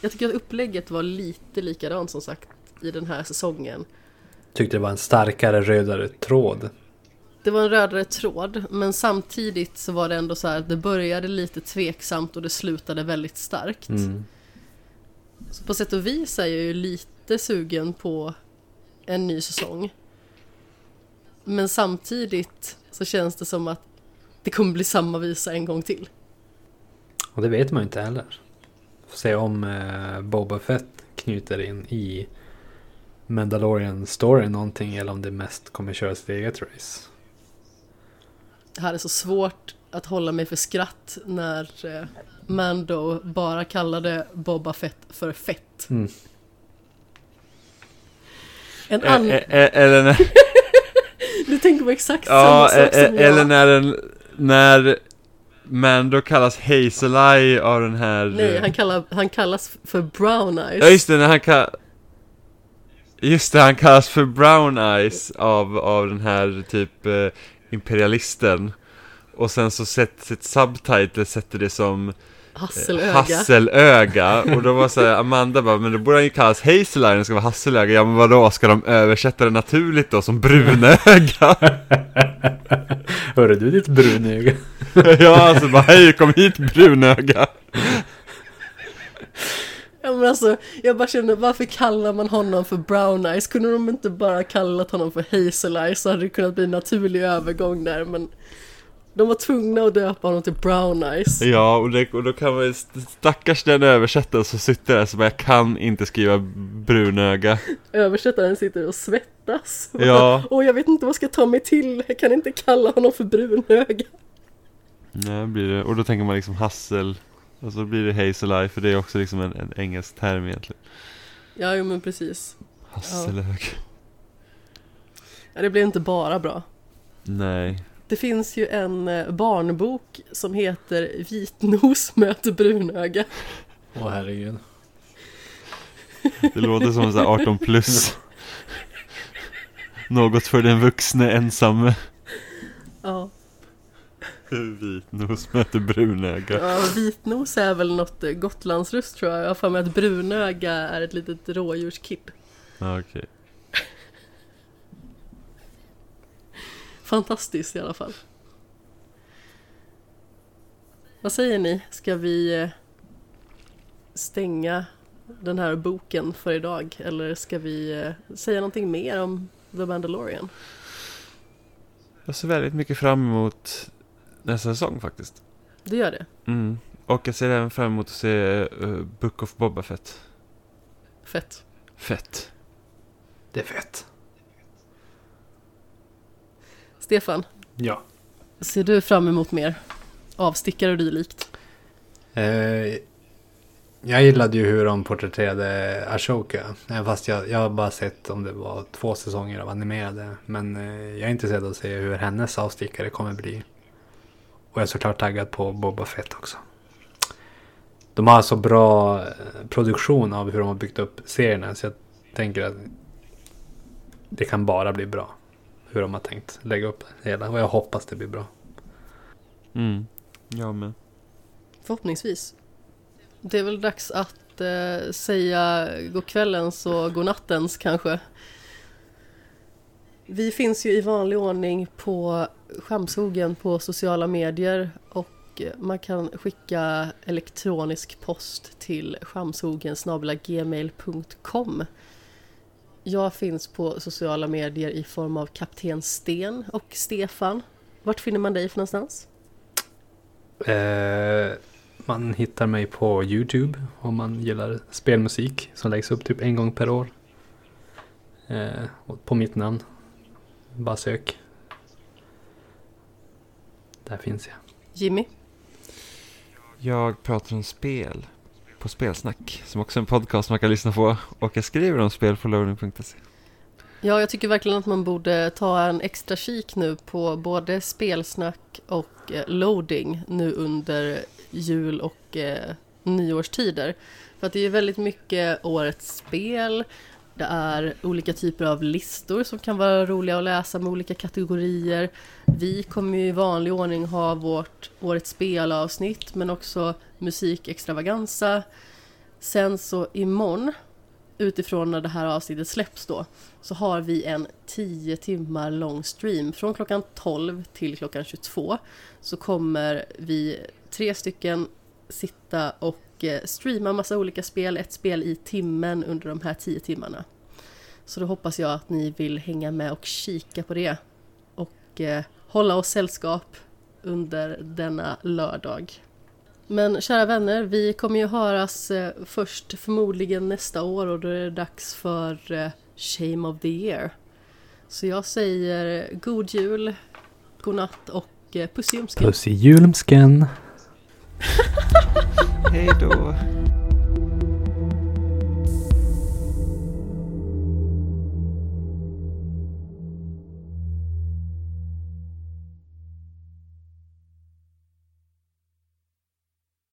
Speaker 1: Jag tycker att upplägget var lite likadant som sagt i den här säsongen.
Speaker 3: Tyckte det var en starkare rödare tråd.
Speaker 1: Det var en rödare tråd, men samtidigt så var det ändå så här att det började lite tveksamt och det slutade väldigt starkt.
Speaker 3: Mm.
Speaker 1: Så på sätt och vis är jag ju lite sugen på en ny säsong. Men samtidigt så känns det som att det kommer bli samma visa en gång till.
Speaker 3: Och det vet man ju inte heller. Får se om eh, Boba Fett knyter in i Mandalorian story någonting eller om det mest kommer köra sitt eget race.
Speaker 1: Är så svårt att hålla mig för skratt när eh, Mando bara kallade Boba Fett för fett.
Speaker 3: Mm.
Speaker 1: En annan...
Speaker 2: Eller när, <laughs>
Speaker 1: Du tänker på exakt
Speaker 2: ja,
Speaker 1: samma sak som jag.
Speaker 2: eller när den, när Mando kallas Hazel Eye av den här...
Speaker 1: Nej,
Speaker 2: eh,
Speaker 1: han, kallar, han kallas för Brown Eyes.
Speaker 2: Ja just det, när han kan... Just det, han kallas för Brown Eyes av, av den här typ eh, imperialisten. Och sen så sätter sitt subtitle sätter det som eh,
Speaker 1: Hasselöga.
Speaker 2: Hasselöga. <laughs> Och då var så här, Amanda bara, men då borde han ju kallas Hazel Eye, ska vara Hasselöga. Ja men vadå, ska de översätta det naturligt då som brunöga? <laughs>
Speaker 3: Hörru du ditt brunöga. <laughs>
Speaker 2: ja alltså bara, hej kom hit brunöga.
Speaker 1: Ja men alltså, jag bara känner, varför kallar man honom för Brown Eyes? Kunde de inte bara kallat honom för Hazel Eyes så hade det kunnat bli en naturlig övergång där men de var tvungna att döpa honom till Brown Eyes.
Speaker 2: Ja, och, det, och då kan man stackars den översättaren som sitter där som jag kan inte skriva brunöga.
Speaker 1: Översättaren sitter och svettas.
Speaker 2: Ja. <laughs>
Speaker 1: Och jag vet inte vad jag ska ta mig till, jag kan inte kalla honom för brunöga.
Speaker 2: Nej, blir det. Och då tänker man liksom hassel. Och så blir det hazel eye, för det är också liksom en, en engelsk term egentligen.
Speaker 1: Ja, jo men precis.
Speaker 2: Hasselög.
Speaker 1: Ja, det blev inte bara bra.
Speaker 2: Nej.
Speaker 1: Det finns ju en eh, barnbok som heter Vitnos möter brunöga.
Speaker 3: Åh herregud.
Speaker 2: Det låter som en sån här 18 plus. Något för den vuxne ensamme.
Speaker 1: Ja.
Speaker 2: Vitnos möter brunöga.
Speaker 1: Ja, vitnos är väl något eh, Gotlandsrust tror jag. Jag har för mig att brunöga är ett litet rådjurskid.
Speaker 2: Ja, okej. <laughs>
Speaker 1: Fantastiskt i alla fall. Vad säger ni? Ska vi eh, stänga den här boken för idag? Eller ska vi eh, säga någonting mer om The Mandalorian?
Speaker 2: Jag ser väldigt mycket fram emot nästa säsong faktiskt.
Speaker 1: Du gör det?
Speaker 2: Mm. Och jag ser även fram emot att se uh, Book of Boba Fett.
Speaker 1: Fett.
Speaker 2: Fett.
Speaker 3: Det är fett.
Speaker 1: Stefan,
Speaker 3: Ja.
Speaker 1: ser du fram emot mer? Avstickare och dylikt?
Speaker 3: Eh, jag gillade ju hur de porträtterade Ashoka. Även fast jag, jag har bara sett om det var två säsonger av animerade. Men eh, jag är intresserad av att se hur hennes avstickare kommer bli. Och jag är såklart taggad på Boba Fett också. De har så bra eh, produktion av hur de har byggt upp serierna. Så jag tänker att det kan bara bli bra. Hur de har tänkt lägga upp det hela. Och jag hoppas det blir bra.
Speaker 2: Mm. Jag med.
Speaker 1: Förhoppningsvis. Det är väl dags att eh, säga godkvällens och godnattens kanske. Vi finns ju i vanlig ordning på Skamshogen på sociala medier och man kan skicka elektronisk post till skamshogen.gmail.com Jag finns på sociala medier i form av Kapten Sten och Stefan. Vart finner man dig för någonstans?
Speaker 3: Eh, man hittar mig på YouTube om man gillar spelmusik som läggs upp typ en gång per år. Eh, på mitt namn. Bara sök. Där finns jag.
Speaker 1: Jimmy?
Speaker 2: Jag pratar om spel på Spelsnack, som också är en podcast man kan lyssna på. Och jag skriver om spel på loading.se.
Speaker 1: Ja, jag tycker verkligen att man borde ta en extra kik nu på både spelsnack och eh, loading nu under jul och eh, nyårstider. För att det är väldigt mycket årets spel, det är olika typer av listor som kan vara roliga att läsa med olika kategorier. Vi kommer ju i vanlig ordning ha vårt årets spelavsnitt men också musikextravaganza. Sen så imorgon utifrån när det här avsnittet släpps då, så har vi en 10 timmar lång stream. Från klockan 12 till klockan 22 så kommer vi tre stycken sitta och Eh, streama massa olika spel, ett spel i timmen under de här tio timmarna. Så då hoppas jag att ni vill hänga med och kika på det och eh, hålla oss sällskap under denna lördag. Men kära vänner, vi kommer ju höras eh, först förmodligen nästa år och då är det dags för eh, Shame of the Year. Så jag säger god jul, god natt och eh, puss i ljumsken.
Speaker 3: Puss i julmsken.
Speaker 2: Hej då!